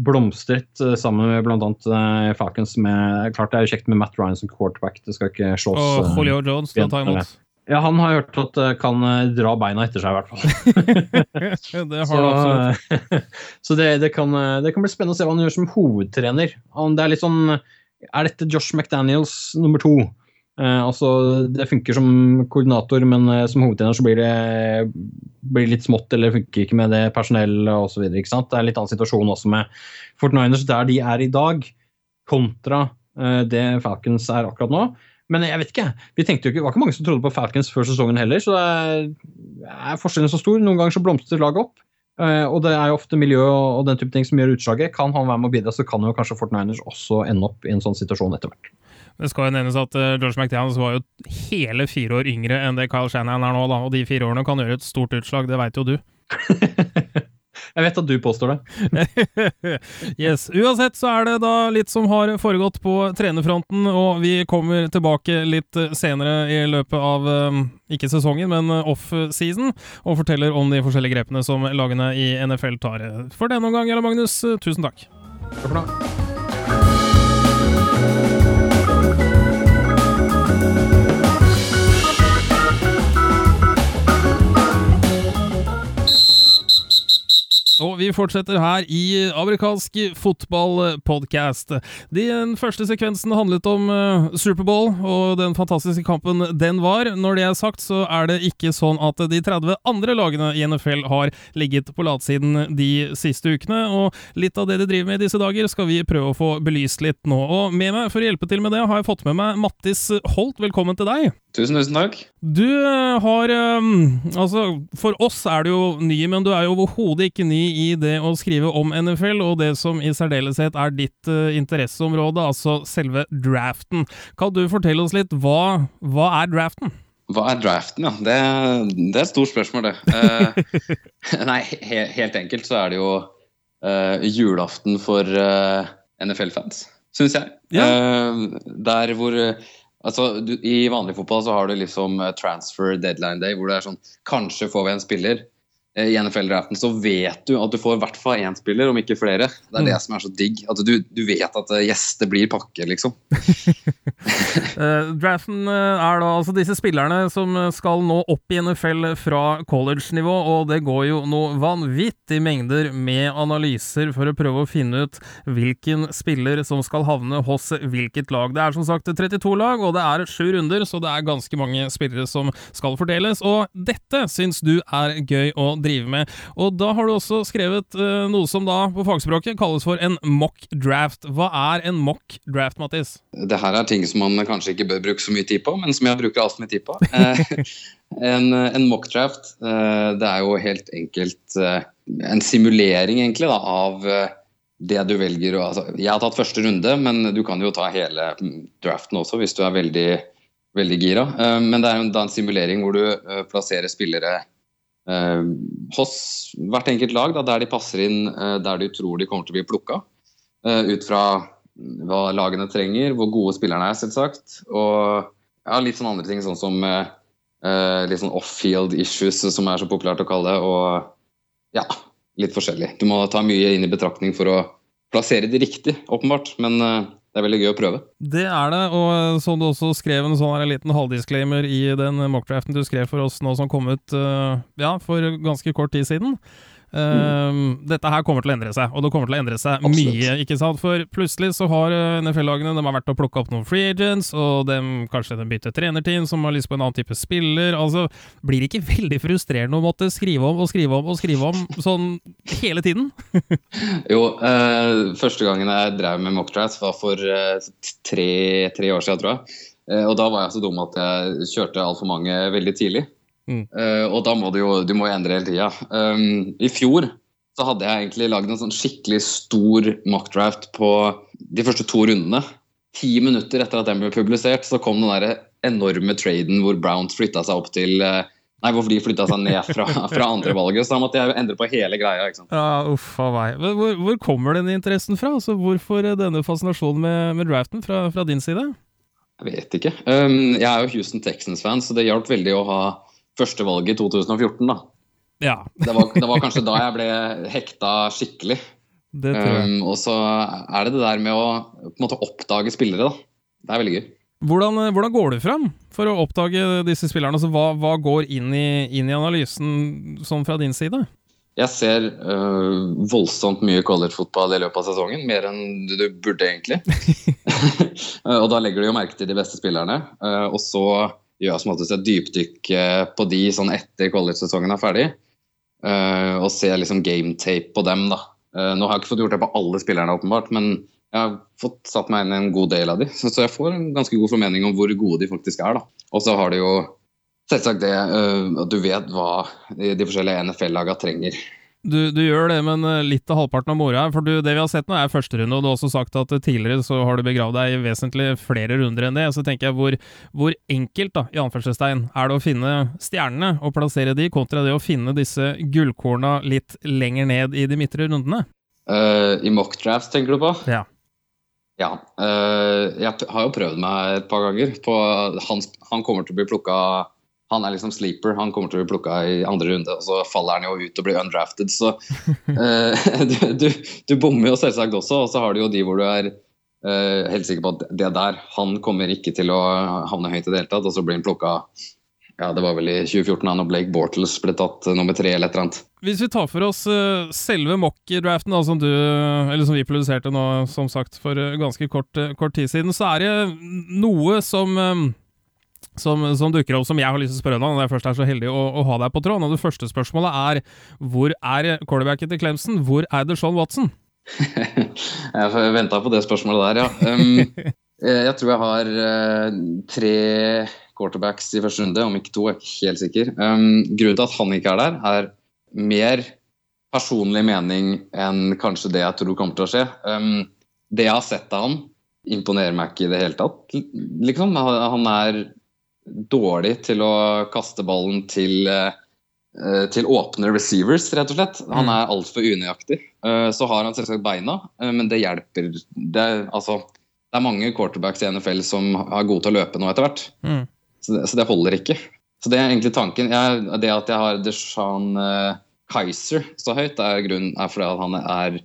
blomstret eh, sammen med bl.a. Uh, Falcons. Med, klart det er jo kjekt med Matt Ryan som quarterback, det skal ikke slås. Og Folio Jones skal ta imot. Ja, han har hørt at det kan eh, dra beina etter seg, i hvert fall. det har så, absolutt. så det, det, kan, eh, det, kan, bli spennende å se hva han gjør som hovedtrener. Det Er litt sånn Er dette Josh McDaniels nummer to? Eh, altså, Det funker som koordinator, men eh, som hovedtrener så blir det blir litt smått, eller funker ikke med det personellet osv. Det er en litt annen situasjon også med Fort Niners der de er i dag, kontra eh, det Falcons er akkurat nå. Men jeg vet ikke. Vi tenkte jo ikke, Det var ikke mange som trodde på Falcons før sesongen heller, så det er, er forskjellen så stor. Noen ganger så blomstrer laget opp. Uh, og det er jo ofte miljø og, den type ting som gjør utslaget. Kan han være med å bidra, så kan jo kanskje Fort Niners også ende opp i en sånn situasjon etter hvert. Det skal jo nevnes at uh, George McDaniels var jo hele fire år yngre enn det Kyle Shanahan er nå, da. Og de fire årene kan gjøre et stort utslag, det veit jo du. Jeg vet at du påstår det. yes. Uansett så er det da litt som har foregått på trenerfronten, og vi kommer tilbake litt senere i løpet av um, ikke sesongen, men off-season, og forteller om de forskjellige grepene som lagene i NFL tar. For denne omgang, Jarle Magnus, tusen takk. Takk for det. Og vi fortsetter her i amerikansk fotballpodkast. Den første sekvensen handlet om uh, Superbowl og den fantastiske kampen den var. Når det er sagt, så er det ikke sånn at de 30 andre lagene i NFL har ligget på latsiden de siste ukene, og litt av det de driver med i disse dager, skal vi prøve å få belyst litt nå. Og med meg for å hjelpe til med det, har jeg fått med meg Mattis Holt. Velkommen til deg. Tusen, tusen takk. Du eh, har um, Altså, for oss er du jo ny, men du er jo overhodet ikke ny i det å skrive om NFL, og det som i særdeleshet er ditt uh, interesseområde, altså selve draften. Kan du fortelle oss litt, hva, hva er draften? Hva er draften, ja? Det, det er et stort spørsmål, det. Uh, nei, he helt enkelt så er det jo uh, julaften for NFL-fans, syns jeg. Ja. der hvor Altså, du, I vanlig fotball så har du liksom transfer deadline day, hvor det er sånn Kanskje får vi en spiller. Eh, i NFL-draften, så vet du at du får i hvert fall én spiller, om ikke flere. Det er mm. det som er så digg. At du, du vet at gjester blir pakke, liksom. uh, draften er da altså disse spillerne som skal nå opp i NFL fra college-nivå, og det går jo noe vanvittig mengder med analyser for å prøve å finne ut hvilken spiller som skal havne hos hvilket lag. Det er som sagt 32 lag, og det er sju runder, så det er ganske mange spillere som skal fordeles. Og dette syns du er gøy å drive med. Og da har du også skrevet uh, noe som da på fagspråket kalles for en mock draft. Hva er en mock draft, Mattis? Det her er ting som man kanskje ikke bør bruke så mye tid på, men som jeg bruker altfor mye tid på. Eh, en, en mock draft, uh, det er jo helt enkelt uh, en simulering egentlig da, av det du velger altså, Jeg har tatt første runde, men du kan jo ta hele draften også hvis du er veldig, veldig gira. Men det er jo en simulering hvor du plasserer spillere hos hvert enkelt lag, da, der de passer inn eh, der de tror de kommer til å bli plukka. Eh, ut fra hva lagene trenger, hvor gode spillerne er, selvsagt. Og ja, litt sånn andre ting, sånn som litt sånn off-field issues, som er så populært å kalle det. Og ja, litt forskjellig. Du må ta mye inn i betraktning for å plassere de riktig, åpenbart. Men det er veldig gøy å prøve. Det er det, og som du også skrev en sånn liten halvdisclaimer i den mockdraften du skrev for oss nå som kom ut uh, ja, for ganske kort tid siden. Uh, Dette her kommer til å endre seg, og det kommer til å endre seg Absolutt. mye. ikke sant? For plutselig så har eh, NFL-lagene de har vært og plukka opp noen free agents, og de, kanskje de bytter trenerteam som har lyst på en annen type spiller. altså Blir det ikke veldig frustrerende å måtte skrive om og skrive om og skrive om sånn hele tiden? jo, uh, første gangen jeg drev med mockdraft var for uh, tre, tre, år siden, tror jeg. og da var jeg så dum at jeg kjørte altfor mange veldig tidlig. Mm. Uh, og da må du jo du må endre hele tida. Um, I fjor så hadde jeg egentlig lagd en sånn skikkelig stor mockdraft på de første to rundene. ti minutter etter at den ble publisert, så kom den der enorme traden hvor Browns flytta seg opp til uh, Nei, hvorfor de flytta seg ned fra, fra andrevalget. Så da måtte jeg endre på hele greia. ikke sant? Ja, uff a meg. Hvor, hvor, kommer denne interessen fra? Altså, hvorfor denne fascinasjonen med, med draften fra, fra, din side? Jeg vet ikke. Um, jeg er jo Houston Texans-fan, så det hjalp veldig å ha førstevalget i 2014, da. Ja. det, var, det, var, kanskje da jeg ble hekta skikkelig. Det tror. Um, og så er det det der med å på en måte oppdage spillere, da. Det er veldig gøy. Hvordan, eh, hvordan, går du fram for å oppdage disse spillerne? Altså, hva, hva, går inn i, inn i, analysen sånn fra din side? Jeg ser øh, voldsomt mye collegefotball i løpet av sesongen. Mer enn du, burde, egentlig. og da legger du jo merke til de beste spillerne. Uh, og så gjør som oftest et dypdykk på de sånn etter college-sesongen er ferdig. Uh, og ser liksom gametape på dem, da. Uh, nå har jeg ikke fått gjort det på alle spillerne, åpenbart, men jeg har fått satt meg inn i en god del av de, så jeg får en ganske god formening om hvor gode de faktisk er. da. Og så har de jo selvsagt det uh, at du vet hva de, forskjellige NFL-laga trenger. Du, du, gjør det, men eh, litt av halvparten av moroa For du, det vi har sett nå, er første runde, og du har også sagt at tidligere så har du begravd deg i vesentlig flere runder enn det. Så tenker jeg hvor, hvor enkelt da, i anførselstegn, er det å finne stjernene og plassere de, kontra det å finne disse gullkorna litt lenger ned i de midtre rundene? Uh, I mockdrafts, tenker du på? Ja. Ja. Uh, jeg har jo prøvd meg et par ganger. På, han, han, kommer til å bli plukka Han er liksom sleeper. Han kommer til å bli plukka i andre runde, og så faller han jo ut og blir undrafted. Så uh, du, du, du, bommer jo selvsagt også, og så har du jo de hvor du er uh, helt sikker på at det der Han kommer ikke til å havne høyt i det hele tatt, og så blir han plukka ja, det var vel i 2014 da og Blake Bortles ble tatt nummer tre eller et eller annet. Hvis vi tar for oss uh, selve mock-draften, som, som vi produserte nå, som sagt, for ganske kort, kort, tid siden, så er det noe som, som, som dukker opp som jeg har lyst til å spørre deg når jeg først er så heldig å, å ha deg på tråden. Og det første spørsmålet er hvor er quarterbacken til Clemson? Hvor er det Sean Watson? jeg venta på det spørsmålet der, ja. Um, jeg tror jeg har tre quarterbacks i første runde, om ikke to, jeg er ikke helt sikker. Um, grunnen til at han ikke er der, er mer personlig mening enn kanskje det jeg tror kommer til å skje. Um, det jeg har sett av han, imponerer meg ikke i det hele tatt. Liksom, han er dårlig til å kaste ballen til, uh, til åpne receivers, rett og slett. Han mm. er altfor unøyaktig. Uh, så har han selvsagt beina, uh, men det hjelper. Det, altså, det er mange quarterbacks i NFL som er gode til å løpe nå etter hvert. Mm. Så det, så det, holder ikke. Så det er egentlig tanken. Jeg, det at jeg har Deshaun uh, Kaiser så høyt, er, grunnen, er fordi han er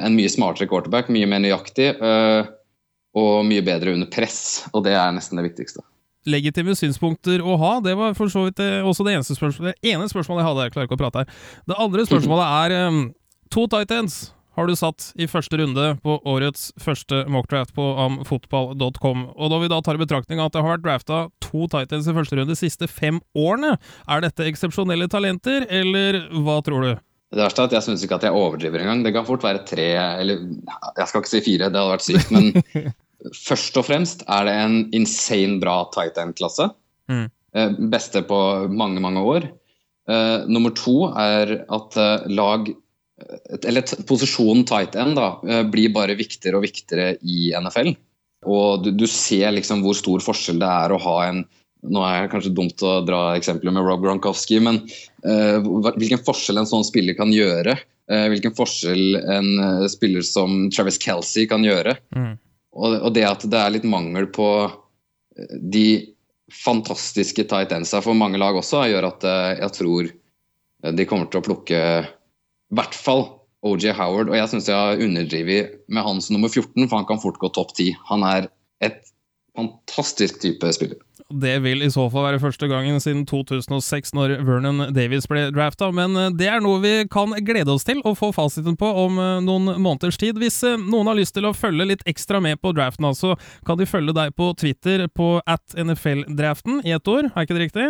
en mye smartere quarterback, mye mer nøyaktig og mye bedre under press. Og det er nesten det viktigste. Legitime synspunkter å ha, det var for så vidt eh, også det eneste spørsmålet, det ene spørsmålet jeg hadde. Jeg klarer ikke å prate her. Det andre spørsmålet er um, to tight ends har du satt i første runde på årets første mockdraft på amfotball.com. Og når vi da tar i betraktning at det har vært drafta to Titans i første runde de siste fem årene, er dette eksepsjonelle talenter, eller hva tror du? Det verste er at jeg syns ikke at jeg overdriver engang. Det kan fort være tre, eller jeg skal ikke si fire, det hadde vært sykt, men først og fremst er det en insane bra tight end-klasse. Mm. Eh, beste på mange, mange år. Uh, nummer to er at uh, lag eller posisjonen tight end da, uh, blir bare viktigere og viktigere i NFL. Og du, du, ser liksom hvor stor forskjell det er å ha en Nå er det kanskje dumt å dra eksempler med Rob Gronkowski, men hvilken forskjell en sånn spiller kan gjøre. Hvilken forskjell en spiller som Travis Kelsey kan gjøre. Mm. Og, det at det er litt mangel på de fantastiske tight endsa for mange lag også, gjør at jeg tror de kommer til å plukke i hvert fall OJ Howard. Og jeg syns jeg har underdrevet med hans nummer 14, for han kan fort gå topp 10. Han er et fantastisk type spiller. Det vil i så fall være første gangen siden 2006, når Vernon Davies ble drafta, men eh, det er noe vi kan glede oss til å få fasiten på om eh, noen måneders tid. Hvis eh, noen har lyst til å følge litt ekstra med på draften, så kan de følge deg på Twitter på at NFL-draften i ett ord, er ikke det riktig?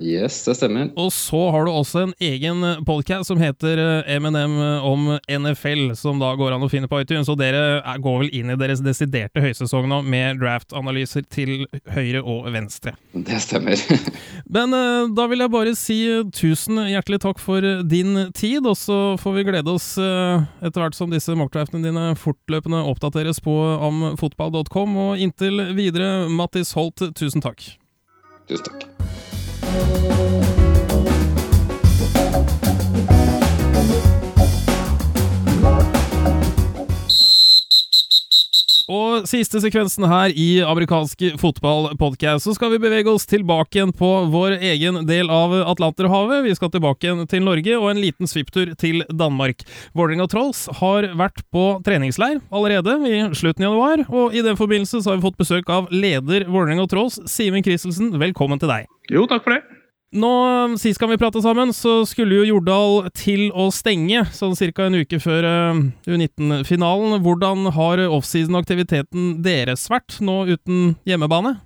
Yes, det stemmer. Og så har du også en egen podcast som heter M&M om NFL, som da går an å finne på iTunes. Og dere går vel inn i deres desiderte høysesong nå med draft-analyser til høyre og venstre. Det stemmer. Men da vil jeg bare si tusen hjertelig takk for din tid, og så får vi glede oss etter hvert som disse mockdraftene dine fortløpende oppdateres på amfotball.com. Og inntil videre, Mattis Holt, tusen takk. Tusen takk. Música Og siste sekvensen her i amerikansk fotballpodkast, så skal vi bevege oss tilbake igjen på vår egen del av Atlanterhavet. Vi skal tilbake igjen til Norge og en liten svipptur til Danmark. Vålerenga Trolls har vært på treningsleir allerede i slutten av januar, og i den forbindelse så har vi fått besøk av leder Vålerenga Trolls, Simen Christelsen. Velkommen til deg. Jo, takk for det. Nå, Sist gang vi prate sammen, så skulle jo Jordal til å stenge, sånn ca. en uke før uh, U19-finalen. Hvordan har offseason-aktiviteten deres vært, nå uten hjemmebane?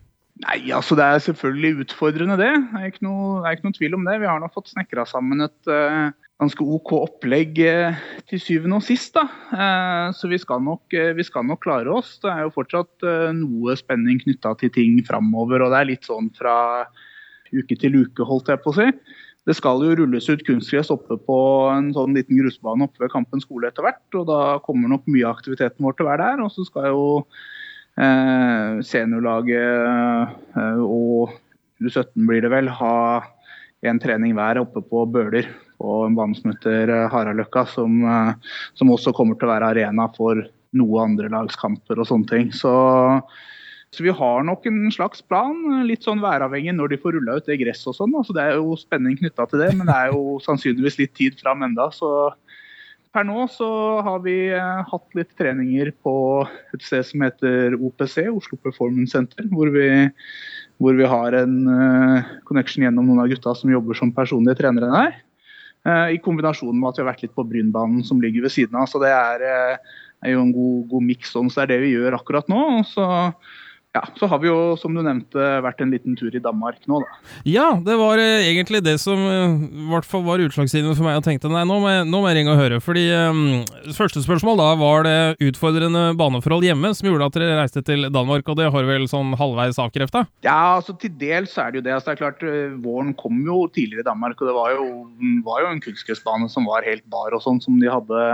Nei, altså Det er selvfølgelig utfordrende, det. Det er ikke noe, er ikke noe tvil om det. Vi har nå fått snekra sammen et uh, ganske OK opplegg uh, til syvende og sist. da. så vi skal, nok, vi skal, nok, klare oss. Det er jo fortsatt noe spenning knytta til ting framover, og det er litt sånn fra uke til uke, holdt jeg på å si. Det skal jo rulles ut kunstgress oppe på en sånn liten grusbane oppe ved Kampen skole etter hvert. og Da kommer nok mye av aktiviteten vår til å være der. Og så skal jo eh, seniorlaget eh, og U17 blir det vel, ha en trening hver oppe på Bøler. På en bane som heter Haraløkka, som, eh, som også kommer til å være arena for noe andrelagskamper og sånne ting. Så så vi har nok en slags plan, litt sånn væravhengig når de får rulla ut det gresset og sånn. Så det er jo spenning knytta til det, men det er jo sannsynligvis litt tid fram enda. Så per nå så har vi eh, hatt litt treninger på et sted som heter OPC, Oslo Performance Center, hvor vi, hvor vi har en uh, connection gjennom noen av gutta som jobber som personlige trenere der. Uh, I kombinasjon med at vi har vært litt på Brynbanen som ligger ved siden av. Så det er, er jo en god, god miks sånn, så det er det vi gjør akkurat nå. Og så ja, så har vi jo, som du nevnte, vært en liten tur i Danmark nå, da. Ja, det var eh, egentlig det som eh, i hvert fall var utslagsgivende for meg. Og tenkte nei, nå må, jeg, nå må jeg ringe og høre. Fordi eh, Første spørsmål da var det utfordrende baneforhold hjemme som gjorde at dere reiste til Danmark. Og det har vel sånn halvveis avkrefta? Ja, altså til dels er det jo det. altså det er klart, Våren kom jo tidligere i Danmark, og det var jo, var jo en kunstgressbane som var helt bar og sånn, som de hadde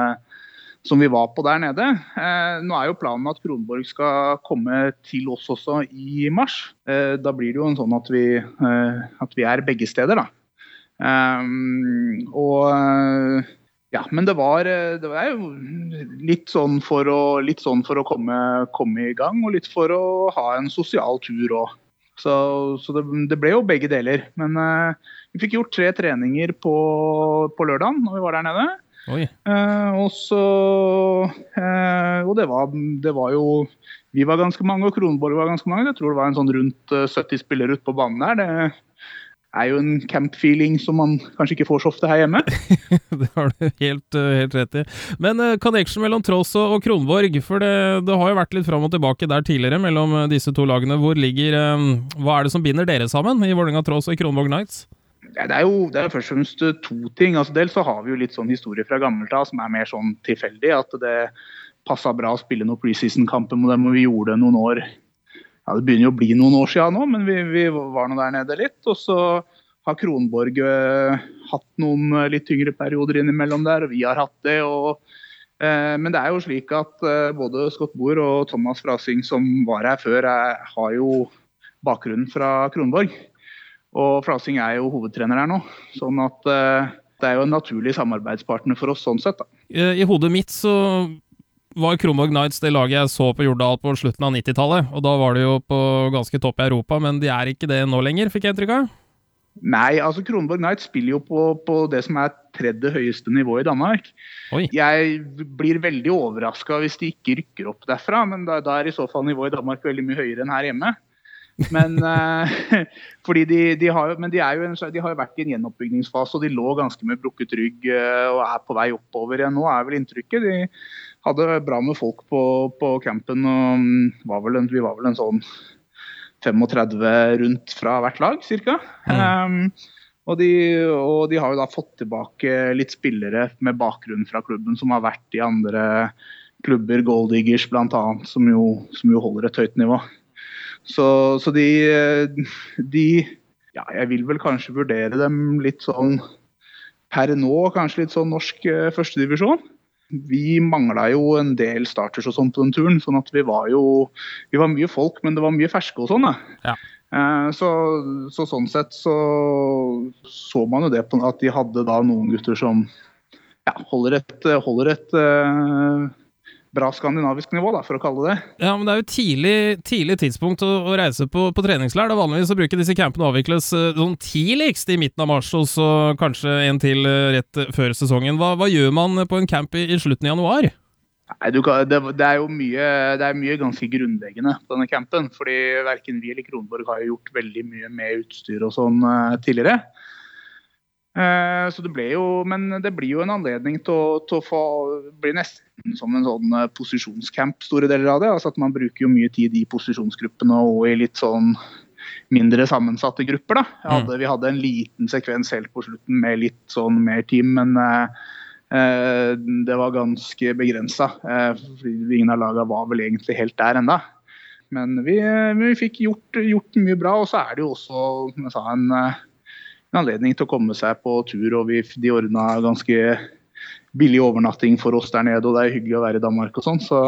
som vi var på der nede. Eh, nå er jo planen at Kronborg skal komme til oss også i mars. Eh, da blir det jo en sånn at vi, eh, at vi er begge steder, da. Eh, og eh, ja, men det var, eh, det var, jo litt sånn for å, sånn for å komme, komme, i gang, og litt for å ha en sosial tur òg. Så, så det, det, ble jo begge deler. Men vi fikk gjort tre treninger på, på lørdag når vi var der nede. Uh, og så eh, Og det var, det var, jo Vi var ganske mange, og Kronborg var ganske mange. Jeg tror det var en sånn rundt 70 eh, spillere ute på banen der. Det er jo en camp-feeling som man kanskje ikke får så ofte her hjemme. det har du helt, helt, rett i. Men uh, connection mellom Tross og, og Kronborg, for det, det, har jo vært litt fram og tilbake der tidligere mellom disse to lagene. Hvor ligger Hva er det som binder dere sammen i Vålerenga Tross og Kronborg Knights? Det er jo det er først og fremst to ting. Altså, dels så har vi jo litt sånn historie fra gammelt av som er mer sånn tilfeldig. At det passa bra å spille noen preseason-kamper med dem, og vi gjorde det noen år ja, Det begynner jo å bli noen år siden nå, men vi, vi var nå der nede litt. Og så har Kronborg uh, hatt noen litt tyngre perioder innimellom der, og vi har hatt det. og men det er jo slik at både Scott Boer og Thomas Frasing, som var her før, er, har jo bakgrunnen fra Kronborg. Og Flasing er jo hovedtrener her nå. Sånn at uh, det er jo en naturlig samarbeidspartner for oss sånn sett. Da. I hodet mitt så var Kronborg Knights det laget jeg så på Jordal på slutten av 90-tallet. Og da var det jo på ganske topp i Europa, men de er ikke det nå lenger, fikk jeg inntrykk av? Nei, altså Kronborg Knights spiller jo på, på, det som er tredje høyeste nivå i Danmark. Oi. Jeg blir veldig overraska hvis de ikke rykker opp derfra, men da, da, er i så fall nivået i Danmark veldig mye høyere enn her hjemme. Men, uh, fordi de, de, har, men de, jo en, de, har jo vært i en gjenoppbyggingsfase, og de lå ganske med brukket rygg uh, og er på vei oppover igjen nå, er vel inntrykket. De hadde bra med folk på, på campen. og um, var en, Vi var vel en sånn 35 rundt fra hvert lag, ca. Mm. Um, og, de, og de har jo da fått tilbake litt spillere med bakgrunn fra klubben som har vært i andre klubber, Gold Diggers bl.a., som, jo- som jo holder et høyt nivå. Så, så de, de Ja, jeg vil vel kanskje vurdere dem litt sånn per nå, kanskje litt sånn norsk eh, førstedivisjon. Vi mangla jo en del starters og sånn på den turen, sånn at vi var jo Vi var mye folk, men det var mye ferske og sånn. Ja. Eh, Så, så sånn sett så så man jo det på at de hadde da noen gutter som ja, holder et, holder et eh, bra skandinavisk nivå, da, for å kalle det. Ja, men det er jo tidlig, tidlig tidspunkt å, å reise på, på treningsleir. Det er vanligvis å bruke disse campene avvikles eh, sånn tidligst i midten av mars, og så kanskje en til eh, rett før sesongen. Hva, hva gjør man på en camp i, i slutten av januar? Nei, du kan, det, det er jo mye, det er mye ganske grunnleggende på denne campen. fordi verken vi eller Kronborg har jo gjort veldig mye med utstyr og sånn eh, tidligere. Eh, så det ble jo, Men det blir jo en anledning til å, til å få bli nesten som en sånn eh, posisjonscamp, store deler av det. altså at Man bruker jo mye tid i posisjonsgruppene og i litt sånn mindre sammensatte grupper. da. Hadde, Vi hadde en liten sekvens helt på slutten med litt sånn mer team, men eh, eh, det var ganske begrensa. Eh, ingen av lagene var vel egentlig helt der enda. Men vi, vi fikk gjort, gjort mye bra, og så er det jo også som jeg sa, en, en anledning til å komme seg på tur. og vi, De ordna ganske billig overnatting for oss der nede, og det er hyggelig å være i Danmark og sånn. Så,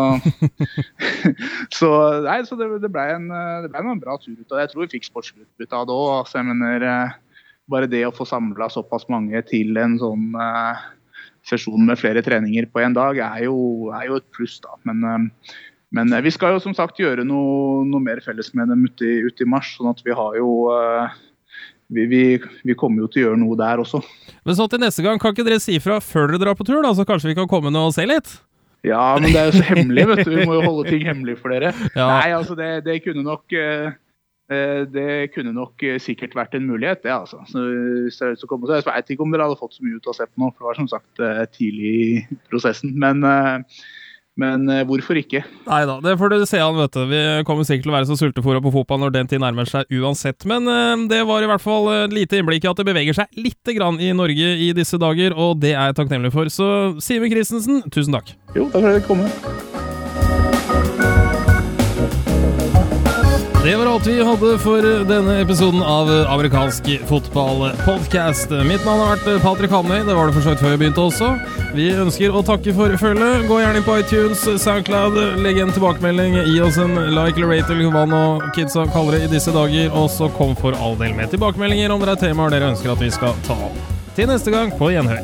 så, nei, så det, det ble en, det ble en bra tur ut av det. Jeg tror vi fikk sportsutbytte av det òg. Altså, jeg mener, eh, bare det å få samla såpass mange til en sånn uh, sesjon med flere treninger på én dag, er jo, er jo et pluss, da. Men, uh, men vi skal jo som sagt gjøre noe, noe mer felles med dem ute i, ute i mars, sånn at vi har jo eh, vi, vi, vi kommer jo til å gjøre noe der også. Men så til neste gang, kan ikke dere si fra før dere drar på tur, da, så kanskje vi kan komme ned og se litt? Ja, men det er jo så hemmelig, vet du. Vi må jo holde ting hemmelig for dere. Ja. Nei, altså det, det kunne nok eh, eh, det kunne nok eh, sikkert vært en mulighet, det. altså. Så hvis det er å komme, så Jeg vet ikke om dere hadde fått så mye ut av på nå, for det var som sagt tidlig i prosessen. Men, men eh, hvorfor ikke? Nei da, det får du se an, vet du. Vi kommer sikkert til å være så sultefòra på fotball når den tid nærmer seg uansett. Men eh, det var i hvert fall et lite innblikk i at det beveger seg lite grann i Norge i disse dager, og det er jeg takknemlig for. Så Simen Christensen, tusen takk. Jo, takk for at jeg fikk komme. Det var alt vi hadde for denne episoden av Amerikansk fotballpodkast. Mitt navn har vært Patrick Hamnøy, det var det for så vidt før vi begynte også. Vi ønsker å takke for følget. Gå gjerne inn på iTunes, Soundcloud, legg en tilbakemelding, gi oss en like eller rate eller hva nå kidsa kaller det i disse dager, og så kom for all del med tilbakemeldinger om det er temaer dere ønsker at vi skal ta opp. Til neste gang, på gjenhør.